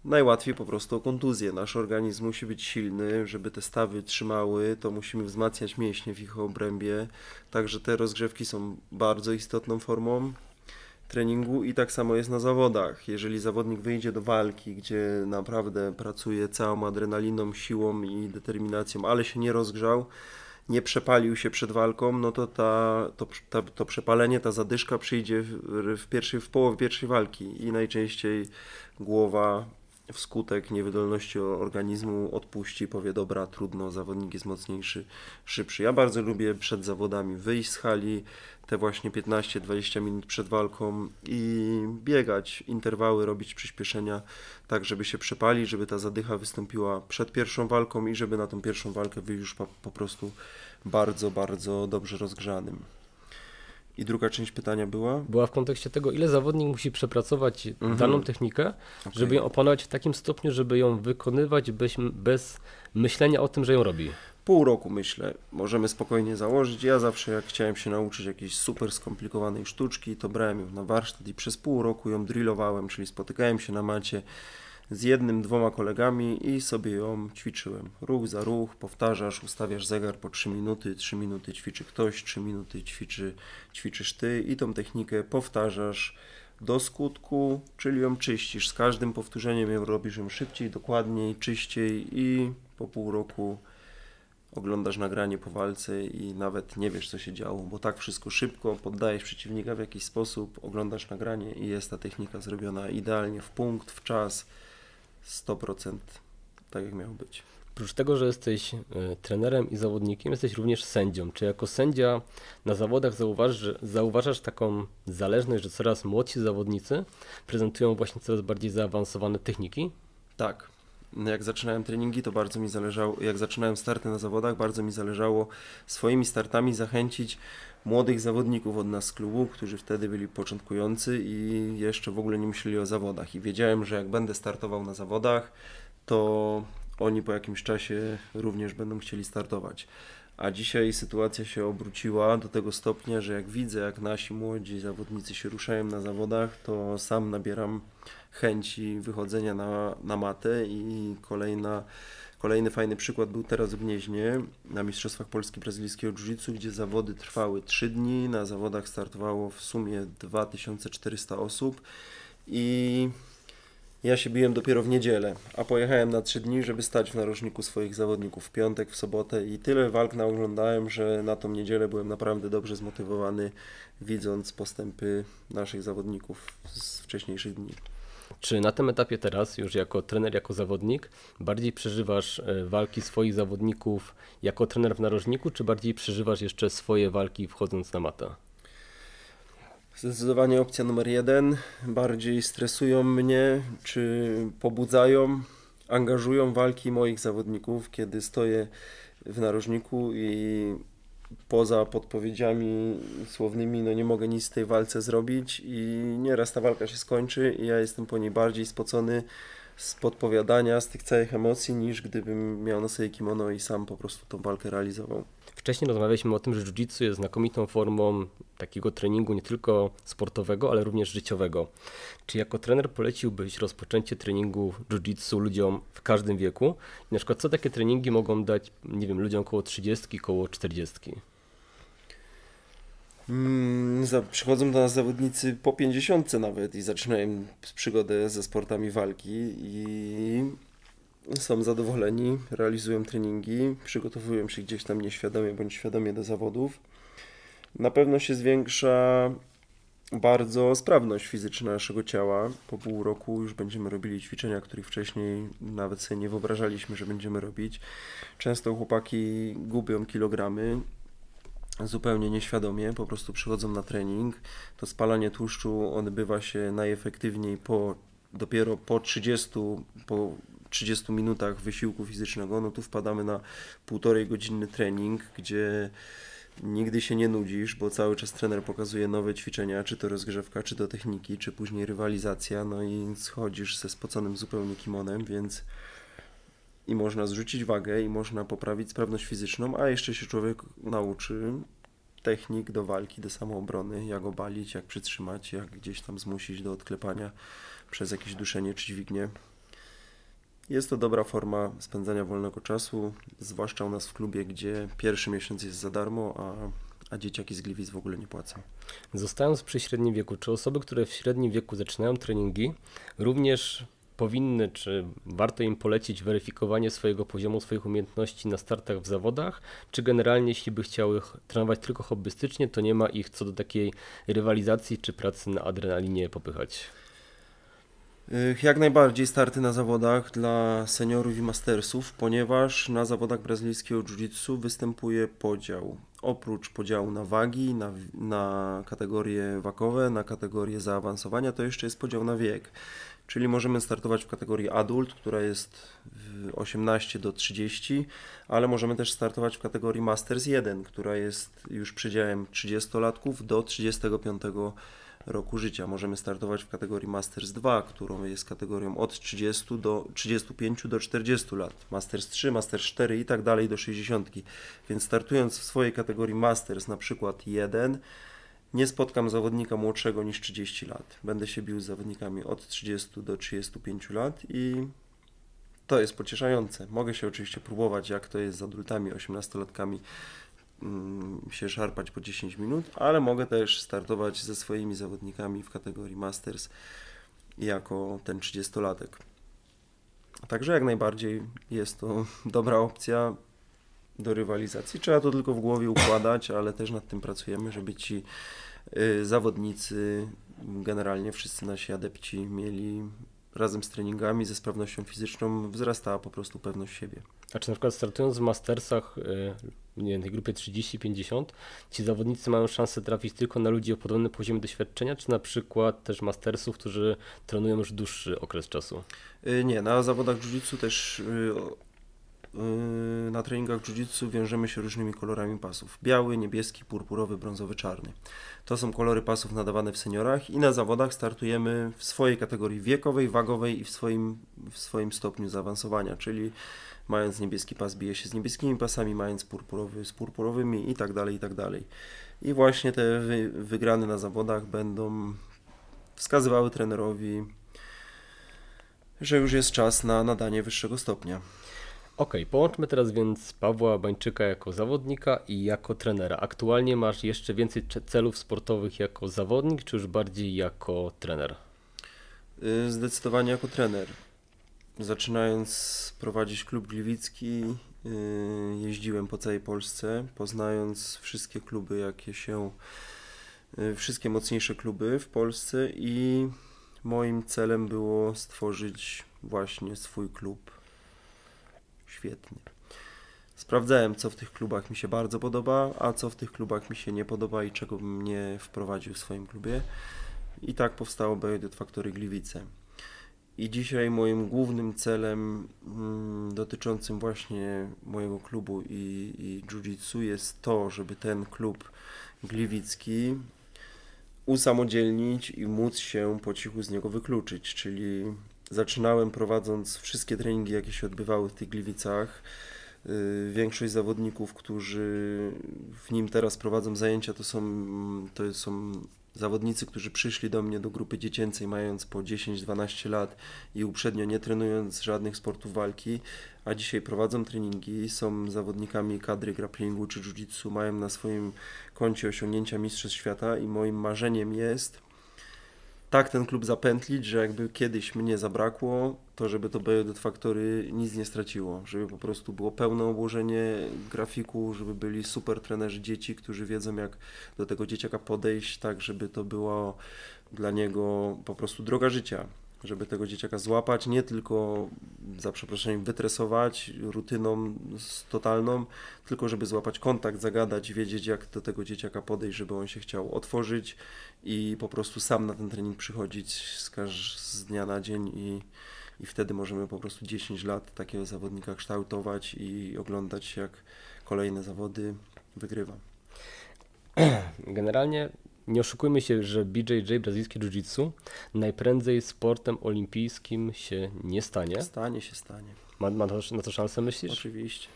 najłatwiej po prostu o kontuzję. Nasz organizm musi być silny, żeby te stawy trzymały, to musimy wzmacniać mięśnie w ich obrębie. Także te rozgrzewki są bardzo istotną formą treningu i tak samo jest na zawodach. Jeżeli zawodnik wyjdzie do walki, gdzie naprawdę pracuje całą adrenaliną, siłą i determinacją, ale się nie rozgrzał, nie przepalił się przed walką, no to ta, to, ta, to przepalenie, ta zadyszka przyjdzie w, w, pierwszej, w połowie pierwszej walki i najczęściej głowa wskutek niewydolności organizmu odpuści, powie dobra, trudno, zawodnik jest mocniejszy, szybszy. Ja bardzo lubię przed zawodami wyjść z hali, te właśnie 15-20 minut przed walką i biegać, interwały, robić przyspieszenia, tak żeby się przepalić, żeby ta zadycha wystąpiła przed pierwszą walką i żeby na tą pierwszą walkę wyjść już po, po prostu bardzo, bardzo dobrze rozgrzanym. I druga część pytania była? Była w kontekście tego, ile zawodnik musi przepracować mhm. daną technikę, okay. żeby ją opanować w takim stopniu, żeby ją wykonywać bez, bez myślenia o tym, że ją robi. Pół roku myślę, możemy spokojnie założyć. Ja zawsze jak chciałem się nauczyć jakiejś super skomplikowanej sztuczki, to brałem ją na warsztat i przez pół roku ją drillowałem, czyli spotykałem się na macie z jednym, dwoma kolegami i sobie ją ćwiczyłem. Ruch za ruch, powtarzasz, ustawiasz zegar po 3 minuty, 3 minuty ćwiczy ktoś, 3 minuty ćwiczy, ćwiczysz ty i tą technikę powtarzasz do skutku, czyli ją czyścisz. Z każdym powtórzeniem ją robisz ją szybciej, dokładniej, czyściej i po pół roku oglądasz nagranie po walce i nawet nie wiesz co się działo, bo tak wszystko szybko, poddajesz przeciwnika w jakiś sposób, oglądasz nagranie i jest ta technika zrobiona idealnie w punkt, w czas, 100% tak jak miało być. Oprócz tego, że jesteś y, trenerem i zawodnikiem, jesteś również sędzią. Czy jako sędzia na zawodach zauważ, zauważasz taką zależność, że coraz młodsi zawodnicy prezentują właśnie coraz bardziej zaawansowane techniki? Tak. Jak zaczynałem treningi, to bardzo mi zależało, jak zaczynałem starty na zawodach, bardzo mi zależało swoimi startami zachęcić młodych zawodników od nas z klubu, którzy wtedy byli początkujący i jeszcze w ogóle nie myśleli o zawodach. I wiedziałem, że jak będę startował na zawodach, to oni po jakimś czasie również będą chcieli startować. A dzisiaj sytuacja się obróciła do tego stopnia, że jak widzę, jak nasi młodzi zawodnicy się ruszają na zawodach, to sam nabieram chęci wychodzenia na, na matę i kolejna, kolejny fajny przykład był teraz w Gnieźnie na Mistrzostwach Polski Brazylijskiego Jiu-Jitsu, gdzie zawody trwały 3 dni, na zawodach startowało w sumie 2400 osób i ja się biłem dopiero w niedzielę, a pojechałem na trzy dni, żeby stać w narożniku swoich zawodników w piątek, w sobotę i tyle walk naoglądałem, że na tą niedzielę byłem naprawdę dobrze zmotywowany, widząc postępy naszych zawodników z wcześniejszych dni. Czy na tym etapie teraz, już jako trener, jako zawodnik, bardziej przeżywasz e, walki swoich zawodników jako trener w narożniku, czy bardziej przeżywasz jeszcze swoje walki wchodząc na matę? Zdecydowanie opcja numer jeden. Bardziej stresują mnie, czy pobudzają, angażują walki moich zawodników, kiedy stoję w narożniku i poza podpowiedziami słownymi no nie mogę nic w tej walce zrobić i nieraz ta walka się skończy i ja jestem po niej bardziej spocony z podpowiadania, z tych całych emocji, niż gdybym miał na sobie kimono i sam po prostu tą walkę realizował. Wcześniej rozmawialiśmy o tym, że jiu-jitsu jest znakomitą formą takiego treningu nie tylko sportowego, ale również życiowego. Czy jako trener poleciłbyś rozpoczęcie treningu jiu-jitsu ludziom w każdym wieku? I na przykład co takie treningi mogą dać, nie wiem, ludziom około 30, około 40? Mm, przychodzą do nas zawodnicy po 50 nawet i zaczynają przygodę ze sportami walki i są zadowoleni, realizują treningi, przygotowują się gdzieś tam nieświadomie bądź świadomie do zawodów. Na pewno się zwiększa bardzo sprawność fizyczna naszego ciała. Po pół roku już będziemy robili ćwiczenia, których wcześniej nawet sobie nie wyobrażaliśmy, że będziemy robić. Często chłopaki gubią kilogramy zupełnie nieświadomie, po prostu przychodzą na trening. To spalanie tłuszczu odbywa się najefektywniej po dopiero po 30, po 30 minutach wysiłku fizycznego, no tu wpadamy na półtorej godzinny trening, gdzie nigdy się nie nudzisz, bo cały czas trener pokazuje nowe ćwiczenia, czy to rozgrzewka, czy to techniki, czy później rywalizacja, no i schodzisz ze spoconym zupełnie kimonem, więc i można zrzucić wagę, i można poprawić sprawność fizyczną, a jeszcze się człowiek nauczy technik do walki, do samoobrony, jak obalić, jak przytrzymać, jak gdzieś tam zmusić do odklepania przez jakieś duszenie czy dźwignię. Jest to dobra forma spędzania wolnego czasu, zwłaszcza u nas w klubie, gdzie pierwszy miesiąc jest za darmo, a, a dzieciaki z Gliwic w ogóle nie płacą. Zostając przy średnim wieku, czy osoby, które w średnim wieku zaczynają treningi, również powinny, czy warto im polecić weryfikowanie swojego poziomu, swoich umiejętności na startach w zawodach, czy generalnie jeśli by chciały trenować tylko hobbystycznie, to nie ma ich co do takiej rywalizacji czy pracy na adrenalinie popychać? Jak najbardziej starty na zawodach dla seniorów i mastersów, ponieważ na zawodach brazylijskiego jiu-jitsu występuje podział. Oprócz podziału na wagi, na, na kategorie wakowe, na kategorie zaawansowania, to jeszcze jest podział na wiek. Czyli możemy startować w kategorii adult, która jest 18 do 30, ale możemy też startować w kategorii Masters 1, która jest już przedziałem 30-latków do 35 roku życia. Możemy startować w kategorii Masters 2, którą jest kategorią od 30 do 35 do 40 lat. Masters 3, Masters 4 i tak dalej do 60. Więc startując w swojej kategorii Masters na przykład 1, nie spotkam zawodnika młodszego niż 30 lat. Będę się bił z zawodnikami od 30 do 35 lat i to jest pocieszające. Mogę się oczywiście próbować, jak to jest z adultami, 18-latkami mm, się szarpać po 10 minut, ale mogę też startować ze swoimi zawodnikami w kategorii Masters jako ten 30-latek. Także jak najbardziej jest to (laughs) dobra opcja do rywalizacji. Trzeba to tylko w głowie układać, ale też nad tym pracujemy, żeby ci zawodnicy, generalnie wszyscy nasi adepci mieli razem z treningami, ze sprawnością fizyczną wzrastała po prostu pewność siebie. A czy na przykład startując w Mastersach, y, nie wiem, tej grupie 30-50, ci zawodnicy mają szansę trafić tylko na ludzi o podobnym poziomie doświadczenia, czy na przykład też Mastersów, którzy trenują już dłuższy okres czasu? Y, Nie, na zawodach jiu-jitsu też y, y, na treningach jiu-jitsu wiążemy się różnymi kolorami pasów. Biały, niebieski, purpurowy, brązowy, czarny. To są kolory pasów nadawane w seniorach i na zawodach startujemy w swojej kategorii wiekowej, wagowej i w swoim, w swoim stopniu zaawansowania, czyli mając niebieski pas bije się z niebieskimi pasami, mając purpurowy z purpurowymi i tak dalej, i tak dalej. I właśnie te wy, wygrane na zawodach będą wskazywały trenerowi, że już jest czas na nadanie wyższego stopnia. Okej, połączmy teraz więc Pawła Bańczyka jako zawodnika i jako trenera. Aktualnie masz jeszcze więcej celów sportowych jako zawodnik, czy już bardziej jako trener? Y, Zdecydowanie jako trener. Zaczynając prowadzić klub gliwicki, y, jeździłem po całej Polsce, poznając wszystkie kluby, jakie się, y, wszystkie mocniejsze kluby w Polsce i moim celem było stworzyć właśnie swój klub. Świetnie. Sprawdzałem, co w tych klubach mi się bardzo podoba, a co w tych klubach mi się nie podoba i czego bym nie wprowadził w swoim klubie. I tak powstało BJJ Factory Gliwice. I dzisiaj moim głównym celem mm, dotyczącym właśnie mojego klubu i, i jiu-jitsu jest to, żeby ten klub gliwicki usamodzielnić i móc się po cichu z niego wykluczyć. Czyli zaczynałem prowadząc wszystkie treningi, jakie się odbywały w tych Gliwicach. Y, Większość zawodników, którzy w nim teraz prowadzą zajęcia, to są, to są zawodnicy, którzy przyszli do mnie do grupy dziecięcej mając po 10-12 lat i uprzednio nie trenując żadnych sportów walki, a dzisiaj prowadzą treningi, są zawodnikami kadry grapplingu czy jiu-jitsu, mają na swoim koncie osiągnięcia Mistrzostw Świata i moim marzeniem jest tak ten klub zapętlić, że jakby kiedyś mnie zabrakło, to żeby to BJJ Factory nic nie straciło, żeby po prostu było pełne obłożenie grafiku, żeby byli super trenerzy dzieci, którzy wiedzą jak do tego dzieciaka podejść, tak żeby to było dla niego po prostu droga życia, żeby tego dzieciaka złapać, nie tylko za przeproszeniem wytresować rutyną totalną, tylko żeby złapać kontakt, zagadać, wiedzieć jak do tego dzieciaka podejść, żeby on się chciał otworzyć i po prostu sam na ten trening przychodzić z, z dnia na dzień i, i wtedy możemy po prostu 10 lat takiego zawodnika kształtować i oglądać jak kolejne zawody wygrywa. (clears throat) Generalnie nie oszukujmy się, że BJJ, brazylijskie jiu-jitsu, najprędzej sportem olimpijskim się nie stanie. Stanie się, stanie. Ma, ma to, na to szansę myślisz? Oczywiście.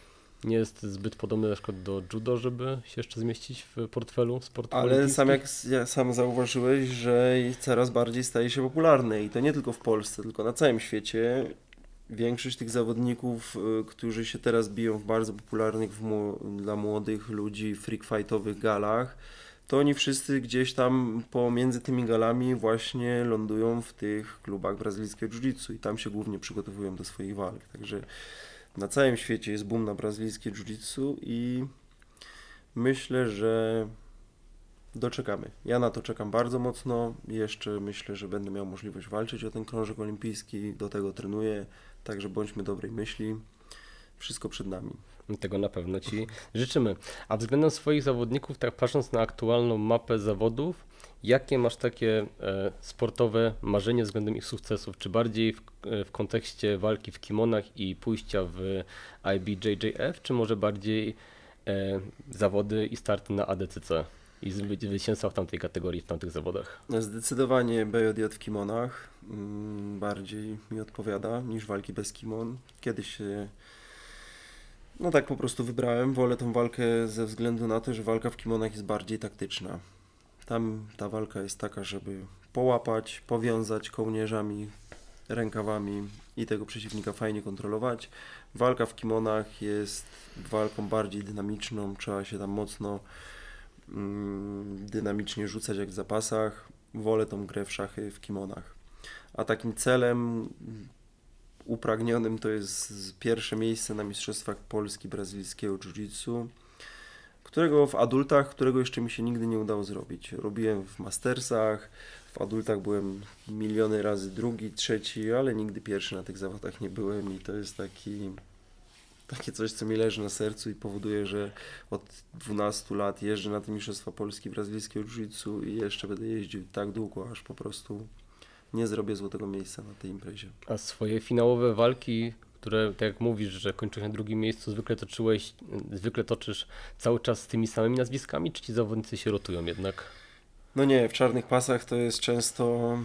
Nie jest zbyt podobny na przykład do judo, żeby się jeszcze zmieścić w portfelu sportu Ale sam jak sam zauważyłeś, że coraz bardziej staje się popularne i to nie tylko w Polsce, tylko na całym świecie. Większość tych zawodników, y, którzy się teraz biją w bardzo popularnych w dla młodych ludzi freak fightowych galach, to oni wszyscy gdzieś tam pomiędzy tymi galami właśnie lądują w tych klubach brazylijskiego jiu-jitsu i tam się głównie przygotowują do swoich walk. Także na całym świecie jest boom na brazylijskie jiu-jitsu i myślę, że doczekamy. Ja na to czekam bardzo mocno. Jeszcze myślę, że będę miał możliwość walczyć o ten krążek olimpijski. Do tego trenuję, także bądźmy dobrej myśli. Wszystko przed nami. Tego na pewno Ci życzymy. A względem swoich zawodników, tak patrząc na aktualną mapę zawodów, jakie masz takie e, sportowe marzenie względem ich sukcesów? Czy bardziej w, e, w kontekście walki w kimonach i pójścia w IBJJF, czy może bardziej e, zawody i starty na ADCC i zwy- zwycięstwa w tamtej kategorii, w tamtych zawodach? Zdecydowanie BJJ w kimonach mm, bardziej mi odpowiada niż walki bez kimon. Kiedyś no tak po prostu wybrałem. Wolę tą walkę ze względu na to, że walka w kimonach jest bardziej taktyczna. Tam ta walka jest taka, żeby połapać, powiązać kołnierzami, rękawami i tego przeciwnika fajnie kontrolować. Walka w kimonach jest walką bardziej dynamiczną, trzeba się tam mocno mm, dynamicznie rzucać jak w zapasach. Wolę tą grę w szachy w kimonach. A takim celem upragnionym to jest pierwsze miejsce na Mistrzostwach Polski Brazylijskiego Jiu-Jitsu, którego w adultach, którego jeszcze mi się nigdy nie udało zrobić. Robiłem w Mastersach, w adultach byłem miliony razy drugi, trzeci, ale nigdy pierwszy na tych zawodach nie byłem i to jest taki takie coś, co mi leży na sercu i powoduje, że od 12 lat jeżdżę na te Mistrzostwa Polski Brazylijskiego Jiu-Jitsu i jeszcze będę jeździł tak długo, aż po prostu nie zrobię złotego miejsca na tej imprezie. A swoje finałowe walki, które tak jak mówisz, że kończysz na drugim miejscu, zwykle toczyłeś, zwykle toczysz cały czas z tymi samymi nazwiskami, czy ci zawodnicy się rotują jednak? No nie, w czarnych pasach to jest często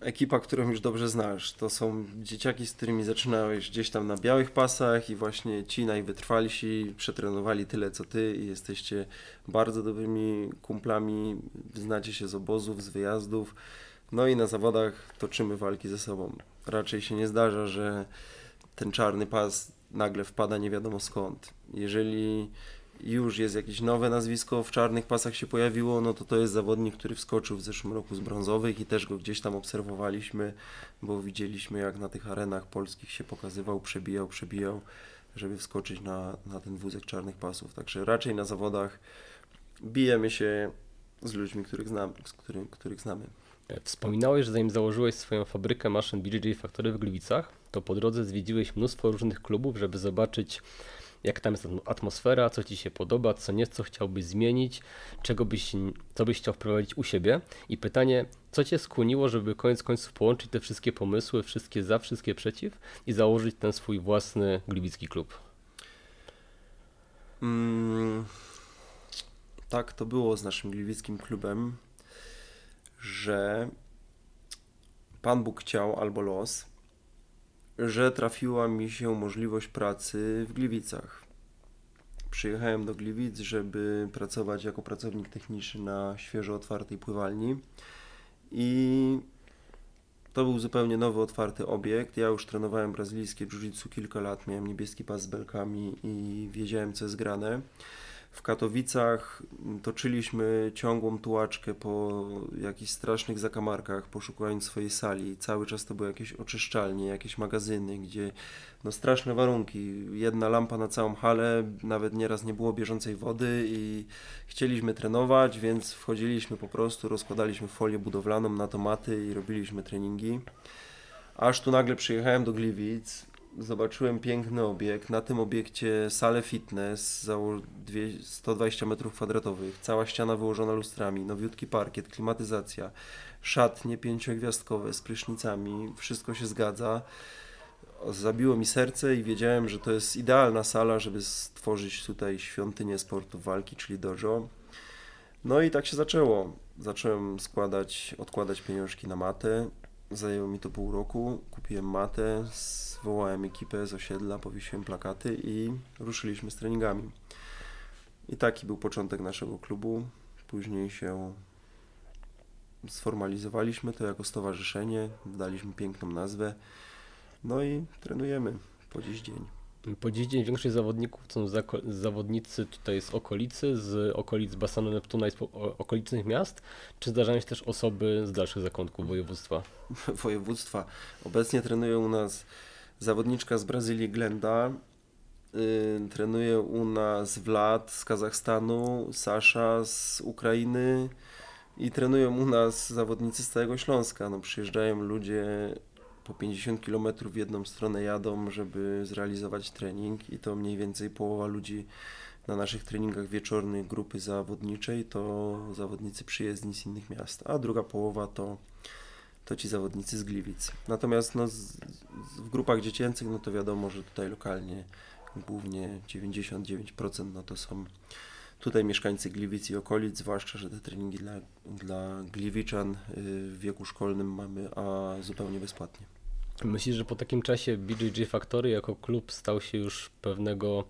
ekipa, którą już dobrze znasz. To są dzieciaki, z którymi zaczynałeś gdzieś tam na białych pasach i właśnie ci najwytrwalsi przetrenowali tyle co ty i jesteście bardzo dobrymi kumplami, znacie się z obozów, z wyjazdów. No i na zawodach toczymy walki ze sobą. Raczej się nie zdarza, że ten czarny pas nagle wpada nie wiadomo skąd. Jeżeli już jest jakieś nowe nazwisko w czarnych pasach się pojawiło, no to to jest zawodnik, który wskoczył w zeszłym roku z brązowych i też go gdzieś tam obserwowaliśmy, bo widzieliśmy jak na tych arenach polskich się pokazywał, przebijał, przebijał, żeby wskoczyć na, na ten wózek czarnych pasów. Także raczej na zawodach bijemy się z ludźmi, których. Z których znamy. Wspominałeś, że zanim założyłeś swoją fabrykę maszyn BJJ Factory w Gliwicach, to po drodze zwiedziłeś mnóstwo różnych klubów, żeby zobaczyć jak tam jest atmosfera, co Ci się podoba, co nie, co chciałbyś zmienić, czego byś, co byś chciał wprowadzić u siebie. I pytanie, co Cię skłoniło, żeby koniec końców połączyć te wszystkie pomysły, wszystkie za, wszystkie przeciw i założyć ten swój własny gliwicki klub? Mm, tak, to było z naszym gliwickim klubem, że Pan Bóg chciał albo los, że trafiła mi się możliwość pracy w Gliwicach. Przyjechałem do Gliwic, żeby pracować jako pracownik techniczny na świeżo otwartej pływalni i to był zupełnie nowy, otwarty obiekt. Ja już trenowałem brazylijskie jiu-jitsu kilka lat, miałem niebieski pas z belkami i wiedziałem, co jest grane. W Katowicach toczyliśmy ciągłą tułaczkę po jakichś strasznych zakamarkach, poszukując swojej sali. Cały czas to były jakieś oczyszczalnie, jakieś magazyny, gdzie no straszne warunki. Jedna lampa na całą halę, nawet nieraz nie było bieżącej wody i chcieliśmy trenować, więc wchodziliśmy po prostu, rozkładaliśmy folię budowlaną na tomaty i robiliśmy treningi. Aż tu nagle przyjechałem do Gliwic, zobaczyłem piękny obiekt. Na tym obiekcie salę fitness, 120 m2, cała ściana wyłożona lustrami, nowiutki parkiet, klimatyzacja, szatnie pięciogwiazdkowe z prysznicami, wszystko się zgadza. Zabiło mi serce i wiedziałem, że to jest idealna sala, żeby stworzyć tutaj świątynię sportu walki, czyli dojo. No i tak się zaczęło. Zacząłem składać, odkładać pieniążki na matę. Zajęło mi to pół roku. Kupiłem matę, zwołałem ekipę z osiedla, powiesiłem plakaty i ruszyliśmy z treningami. I taki był początek naszego klubu. Później się sformalizowaliśmy to jako stowarzyszenie, daliśmy piękną nazwę. No i trenujemy po dziś dzień. Po dziś dzień większość zawodników są zawodnicy tutaj z okolicy, z okolic basenu Neptuna i z okolicznych miast, czy zdarzają się też osoby z dalszych zakątków województwa? (laughs) Województwa. Obecnie trenują u nas zawodniczka z Brazylii Glenda, yy, trenuje u nas Vlad z Kazachstanu, Sasza z Ukrainy i trenują u nas zawodnicy z całego Śląska. No, przyjeżdżają ludzie po 50 km w jedną stronę jadą, żeby zrealizować trening i to mniej więcej połowa ludzi na naszych treningach wieczornych grupy zawodniczej to zawodnicy przyjezdni z innych miast, a druga połowa to to ci zawodnicy z Gliwic. Natomiast no, z, z, w grupach dziecięcych, no to wiadomo, że tutaj lokalnie głównie 99% no to są tutaj mieszkańcy Gliwic i okolic, zwłaszcza, że te treningi dla, dla Gliwiczan y, w wieku szkolnym mamy a zupełnie bezpłatnie. Myślisz, że po takim czasie BJJ Factory jako klub stał się już pewnego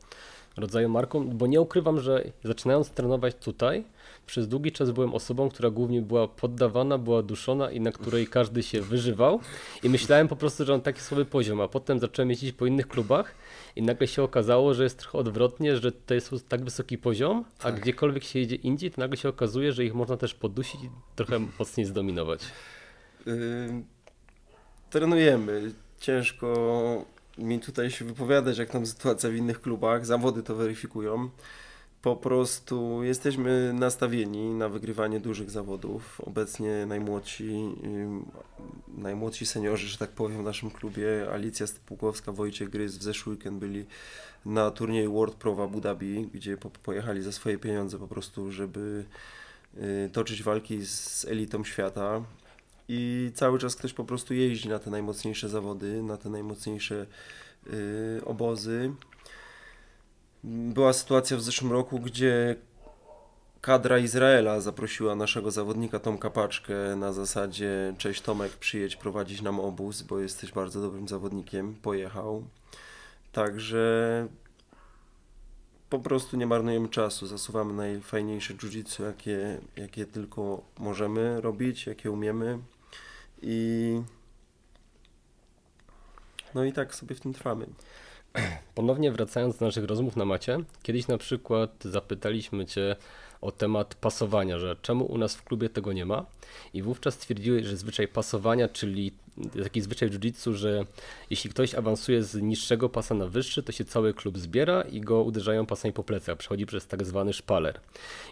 rodzaju marką, bo nie ukrywam, że zaczynając trenować tutaj, przez długi czas byłem osobą, która głównie była poddawana, była duszona i na której każdy się wyżywał. I myślałem po prostu, że mam taki słaby poziom, a potem zacząłem jeździć po innych klubach i nagle się okazało, że jest trochę odwrotnie, że to jest tak wysoki poziom, a tak. gdziekolwiek się jedzie indziej, to nagle się okazuje, że ich można też podusić i trochę mocniej zdominować. Yy, trenujemy. Ciężko mi tutaj się wypowiadać, jak tam sytuacja w innych klubach. Zawody to weryfikują. Po prostu jesteśmy nastawieni na wygrywanie dużych zawodów. Obecnie najmłodsi, najmłodsi seniorzy, że tak powiem, w naszym klubie, Alicja Stypułkowska, Wojciech Gryz w zeszły weekend byli na turnieju World Pro w Abu Dhabi, gdzie pojechali za swoje pieniądze po prostu, żeby y, toczyć walki z elitą świata. I cały czas ktoś po prostu jeździ na te najmocniejsze zawody, na te najmocniejsze y, obozy. Była sytuacja w zeszłym roku, gdzie kadra Izraela zaprosiła naszego zawodnika Tomka Paczkę na zasadzie cześć Tomek, przyjedź prowadzić nam obóz, bo jesteś bardzo dobrym zawodnikiem. Pojechał. Także po prostu nie marnujemy czasu, zasuwamy najfajniejsze jiu-jitsu, jakie, jakie tylko możemy robić, jakie umiemy i no i tak sobie w tym trwamy. Ponownie wracając do naszych rozmów na macie, kiedyś na przykład zapytaliśmy Cię o temat pasowania, że czemu u nas w klubie tego nie ma i wówczas stwierdziłeś, że zwyczaj pasowania, czyli taki zwyczaj w jiu-jitsu, że jeśli ktoś awansuje z niższego pasa na wyższy, to się cały klub zbiera i go uderzają pasami po plecach, przechodzi przez tak zwany szpaler.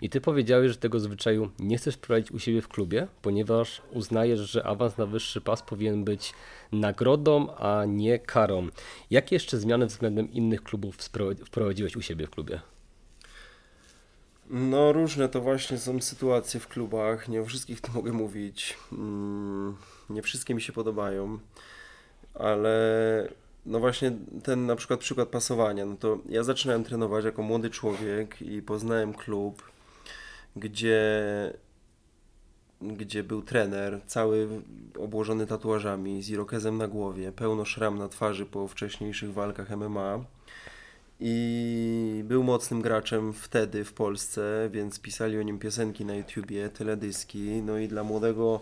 I ty powiedziałeś, że tego zwyczaju nie chcesz wprowadzić u siebie w klubie, ponieważ uznajesz, że awans na wyższy pas powinien być nagrodą, a nie karą. Jakie jeszcze zmiany względem innych klubów wprowadziłeś u siebie w klubie? No różne to właśnie są sytuacje w klubach, nie o wszystkich to mogę mówić. Mm, nie wszystkie mi się podobają, ale no właśnie ten na przykład przykład pasowania, no to ja zaczynałem trenować jako młody człowiek i poznałem klub, gdzie gdzie był trener, cały obłożony tatuażami, z irokezem na głowie, pełno szram na twarzy po wcześniejszych walkach MMA i był mocnym graczem wtedy w Polsce, więc pisali o nim piosenki na YouTubie, teledyski. No i dla młodego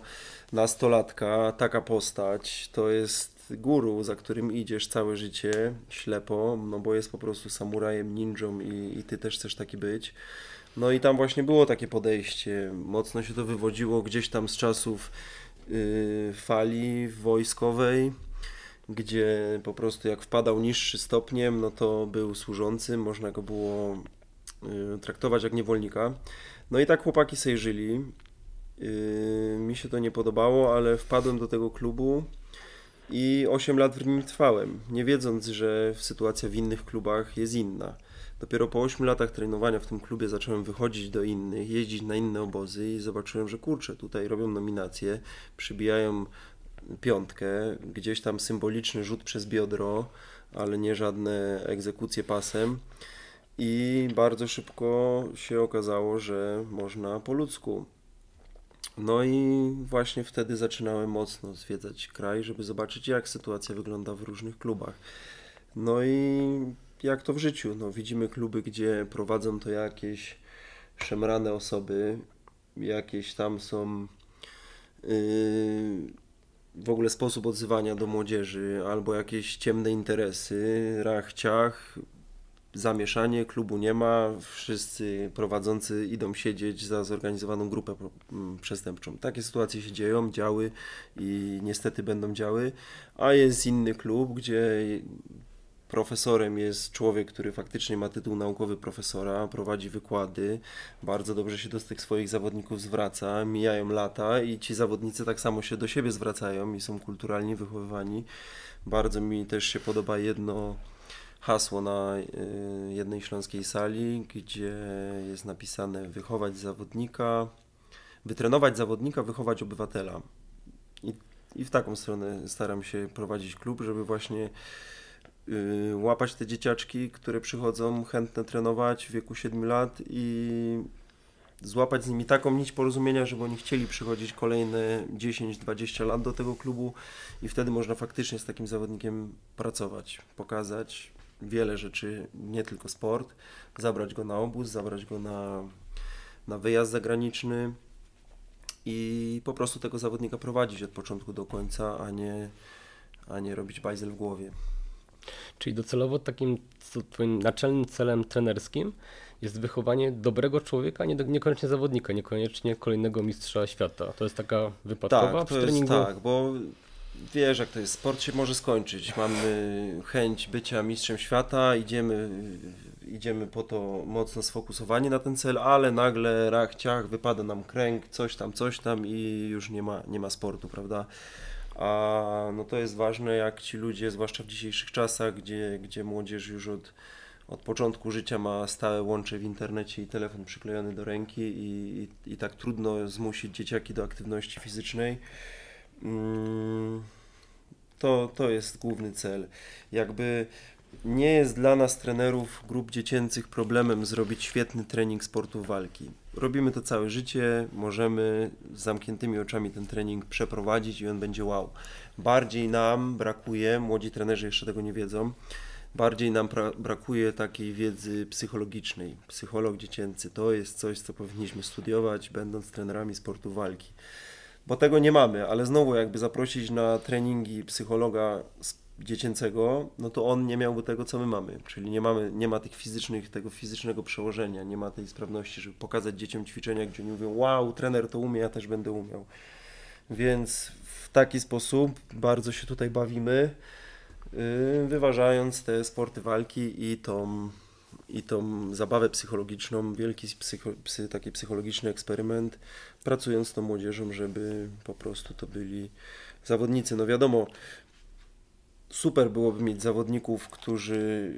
nastolatka taka postać to jest guru, za którym idziesz całe życie ślepo, no bo jest po prostu samurajem, ninją i, i ty też chcesz taki być. No i tam właśnie było takie podejście. Mocno się to wywodziło gdzieś tam z czasów yy, fali wojskowej gdzie po prostu jak wpadał niższy stopniem, no to był służącym, można go było y, traktować jak niewolnika. No i tak chłopaki sobie żyli. Y, mi się to nie podobało, ale wpadłem do tego klubu i 8 lat w nim trwałem, nie wiedząc, że sytuacja w innych klubach jest inna. Dopiero po 8 latach trenowania w tym klubie zacząłem wychodzić do innych, jeździć na inne obozy i zobaczyłem, że kurczę, tutaj robią nominacje, przybijają piątkę, gdzieś tam symboliczny rzut przez biodro, ale nie żadne egzekucje pasem. I bardzo szybko się okazało, że można po ludzku. No i właśnie wtedy zaczynałem mocno zwiedzać kraj, żeby zobaczyć, jak sytuacja wygląda w różnych klubach. No i jak to w życiu. No, widzimy kluby, gdzie prowadzą to jakieś szemrane osoby, jakieś tam są. Yy, w ogóle sposób odzywania do młodzieży, albo jakieś ciemne interesy, rach, ciach, zamieszanie, klubu nie ma, wszyscy prowadzący idą siedzieć za zorganizowaną grupę przestępczą. Takie sytuacje się dzieją, działy i niestety będą działy, a jest inny klub, gdzie Profesorem jest człowiek, który faktycznie ma tytuł naukowy profesora, prowadzi wykłady, bardzo dobrze się do tych swoich zawodników zwraca, mijają lata i ci zawodnicy tak samo się do siebie zwracają i są kulturalnie wychowywani. Bardzo mi też się podoba jedno hasło na y, jednej śląskiej sali, gdzie jest napisane wychować zawodnika, wytrenować zawodnika, wychować obywatela. I, i w taką stronę staram się prowadzić klub, żeby właśnie łapać te dzieciaczki, które przychodzą chętne trenować w wieku 7 lat i złapać z nimi taką nić porozumienia, żeby oni chcieli przychodzić kolejne 10-20 lat do tego klubu i wtedy można faktycznie z takim zawodnikiem pracować, pokazać wiele rzeczy, nie tylko sport, zabrać go na obóz, zabrać go na, na wyjazd zagraniczny i po prostu tego zawodnika prowadzić od początku do końca, a nie, a nie robić bajzel w głowie. Czyli docelowo takim twoim naczelnym celem trenerskim jest wychowanie dobrego człowieka, nie, niekoniecznie zawodnika, niekoniecznie kolejnego mistrza świata. To jest taka wypadkowa tak, to w treningu? Jest, tak, bo wiesz jak to jest, sport się może skończyć. Mamy chęć bycia mistrzem świata, idziemy, idziemy po to mocno sfokusowani na ten cel, ale nagle rach, ciach, wypada nam kręg, coś tam, coś tam i już nie ma, nie ma sportu, prawda? A no to jest ważne, jak ci ludzie, zwłaszcza w dzisiejszych czasach, gdzie, gdzie młodzież już od, od początku życia ma stałe łącze w internecie i telefon przyklejony do ręki i, i, i tak trudno zmusić dzieciaki do aktywności fizycznej. Mm, to, to jest główny cel. Jakby nie jest dla nas, trenerów grup dziecięcych, problemem zrobić świetny trening sportu walki. Robimy to całe życie, możemy z zamkniętymi oczami ten trening przeprowadzić i on będzie wow. Bardziej nam brakuje, młodzi trenerzy jeszcze tego nie wiedzą, bardziej nam brakuje takiej wiedzy psychologicznej. Psycholog dziecięcy to jest coś, co powinniśmy studiować, będąc trenerami sportu walki. Bo tego nie mamy, ale znowu jakby zaprosić na treningi psychologa dziecięcego, no to on nie miałby tego, co my mamy. Czyli nie, mamy, nie ma tych fizycznych, tego fizycznego przełożenia, nie ma tej sprawności, żeby pokazać dzieciom ćwiczenia, gdzie oni mówią, wow, trener to umie, ja też będę umiał. Więc w taki sposób bardzo się tutaj bawimy, yy, wyważając te sporty walki i tą, i tą zabawę psychologiczną, wielki psycho, psy, taki psychologiczny eksperyment, pracując z tą młodzieżą, żeby po prostu to byli zawodnicy. No wiadomo, super byłoby mieć zawodników, którzy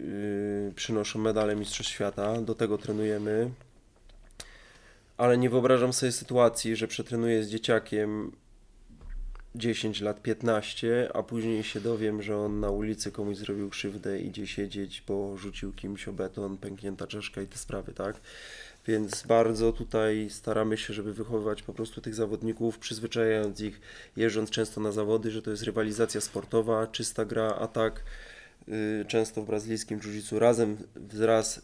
yy, przynoszą medale Mistrzostw Świata. Do tego trenujemy. Ale nie wyobrażam sobie sytuacji, że przetrenuję z dzieciakiem 10 lat, 15, a później się dowiem, że on na ulicy komuś zrobił krzywdę, idzie siedzieć, bo rzucił kimś o beton, pęknięta czaszka i te sprawy, tak? Więc bardzo tutaj staramy się, żeby wychowywać po prostu tych zawodników, przyzwyczajając ich, jeżdżąc często na zawody, że to jest rywalizacja sportowa, czysta gra, atak. Y, często w brazylijskim jiu razem wraz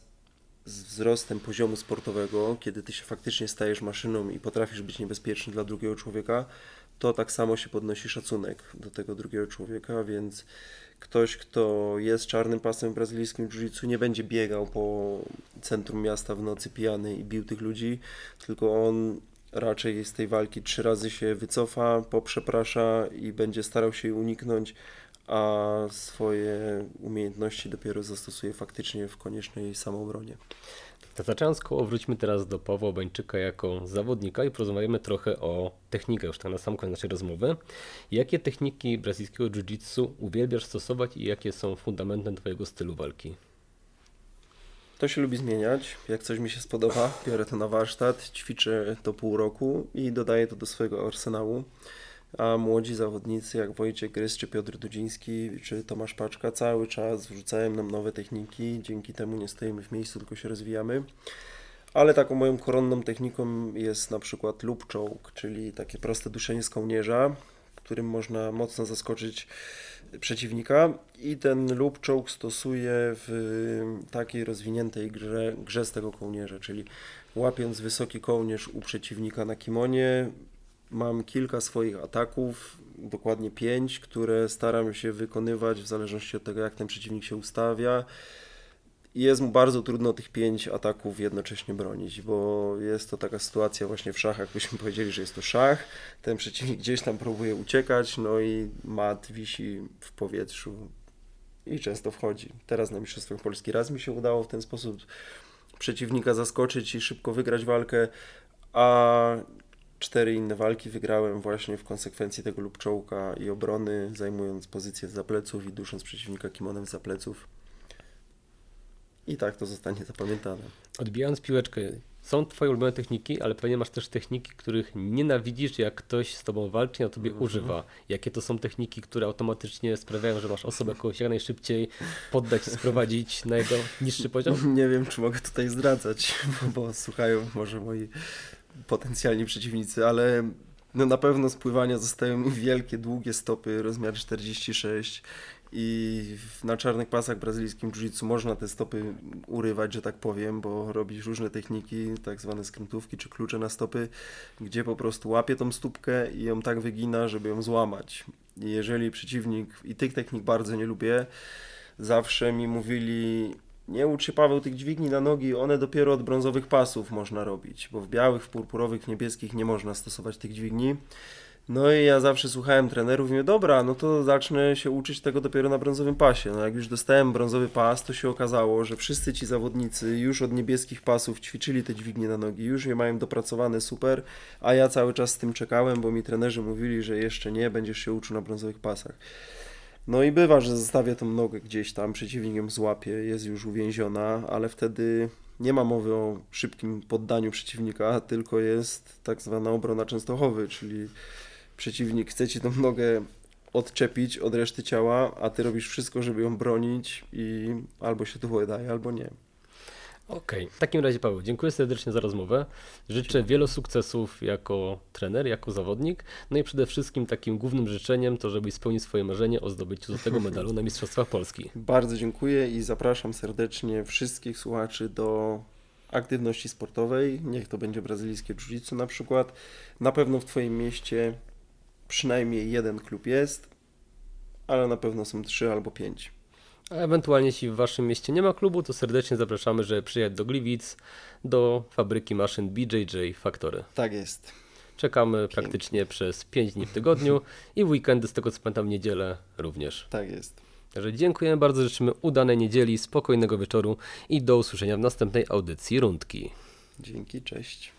z wzrostem poziomu sportowego, kiedy ty się faktycznie stajesz maszyną i potrafisz być niebezpieczny dla drugiego człowieka, to tak samo się podnosi szacunek do tego drugiego człowieka, więc ktoś, kto jest czarnym pasem w brazylijskim jiu-jitsu, nie będzie biegał po centrum miasta w nocy pijany i bił tych ludzi, tylko on raczej z tej walki trzy razy się wycofa, poprzeprasza i będzie starał się jej uniknąć, a swoje umiejętności dopiero zastosuje faktycznie w koniecznej samoobronie. Zaczynając koło, wróćmy teraz do Pawła Bańczyka jako zawodnika i porozmawiamy trochę o technikę już tak na sam koniec naszej rozmowy. Jakie techniki brazylijskiego jiu-jitsu uwielbiasz stosować i jakie są fundamentem Twojego stylu walki? To się lubi zmieniać. Jak coś mi się spodoba, biorę to na warsztat, ćwiczę to pół roku i dodaję to do swojego arsenału a młodzi zawodnicy jak Wojciech Grys, czy Piotr Dudziński, czy Tomasz Paczka cały czas wrzucają nam nowe techniki, dzięki temu nie stoimy w miejscu, tylko się rozwijamy. Ale taką moją koronną techniką jest na przykład loop choke, czyli takie proste duszenie z kołnierza, którym można mocno zaskoczyć przeciwnika i ten loop choke stosuję w takiej rozwiniętej grze, grze z tego kołnierza, czyli łapiąc wysoki kołnierz u przeciwnika na kimonie, Mam kilka swoich ataków, dokładnie pięć, które staram się wykonywać w zależności od tego, jak ten przeciwnik się ustawia. I jest mu bardzo trudno tych pięć ataków jednocześnie bronić, bo jest to taka sytuacja właśnie w szachach, byśmy (laughs) powiedzieli, że jest to szach, ten przeciwnik gdzieś tam próbuje uciekać, no i mat wisi w powietrzu i często wchodzi. Teraz na Mistrzostwach Polski raz mi się udało w ten sposób przeciwnika zaskoczyć i szybko wygrać walkę, a Cztery inne walki wygrałem właśnie w konsekwencji tego lub czołka i obrony, zajmując pozycję za pleców i dusząc przeciwnika kimonem za pleców. I tak to zostanie zapamiętane. Odbijając piłeczkę, są Twoje ulubione techniki, ale pewnie masz też techniki, których nienawidzisz, jak ktoś z Tobą walczy, a Tobie mhm. używa. Jakie to są techniki, które automatycznie sprawiają, że masz osobę kogoś jak najszybciej poddać i sprowadzić na jego niższy poziom? (laughs) Nie wiem, czy mogę tutaj zdradzać, bo słuchają może moi potencjalni przeciwnicy, ale no na pewno z pływania zostają mi wielkie, długie stopy, rozmiar 46 i na czarnych pasach brazylijskim jiu-jitsu można te stopy urywać, że tak powiem, bo robisz różne techniki, tak zwane skrętówki czy klucze na stopy, gdzie po prostu łapie tą stópkę i ją tak wygina, żeby ją złamać. I jeżeli przeciwnik, i tych technik bardzo nie lubię, zawsze mi mówili, nie uczy Paweł tych dźwigni na nogi, one dopiero od brązowych pasów można robić, bo w białych, w purpurowych, w niebieskich nie można stosować tych dźwigni. No i ja zawsze słuchałem trenerów i mówię, dobra, no to zacznę się uczyć tego dopiero na brązowym pasie. No jak już dostałem brązowy pas, to się okazało, że wszyscy ci zawodnicy już od niebieskich pasów ćwiczyli te dźwignie na nogi, już je mają dopracowane super, a ja cały czas z tym czekałem, bo mi trenerzy mówili, że jeszcze nie, będziesz się uczył na brązowych pasach. No i bywa, że zostawię tą nogę gdzieś tam, przeciwnik ją złapie, jest już uwięziona, ale wtedy nie ma mowy o szybkim poddaniu przeciwnika, tylko jest tak zwana obrona częstochowy, czyli przeciwnik chce ci tą nogę odczepić od reszty ciała, a ty robisz wszystko, żeby ją bronić i albo się to udaje, albo nie. Okej, okay. w takim razie Paweł, dziękuję serdecznie za rozmowę. Życzę wielu sukcesów jako trener, jako zawodnik. No i przede wszystkim takim głównym życzeniem to, żebyś spełnił swoje marzenie o zdobyciu złotego medalu na Mistrzostwach Polski. (laughs) Bardzo dziękuję i zapraszam serdecznie wszystkich słuchaczy do aktywności sportowej. Niech to będzie brazylijskie jiu na przykład. Na pewno w Twoim mieście przynajmniej jeden klub jest, ale na pewno są trzy albo pięć. A ewentualnie jeśli w Waszym mieście nie ma klubu, to serdecznie zapraszamy, żeby przyjechać do Gliwic, do fabryki maszyn BJJ Factory. Tak jest. Czekamy Pięknie. praktycznie przez 5 dni w tygodniu (laughs) i w weekendy, z tego co pamiętam, niedzielę również. Tak jest. Także dziękujemy bardzo, życzymy udanej niedzieli, spokojnego wieczoru i do usłyszenia w następnej audycji Rundki. Dzięki, cześć.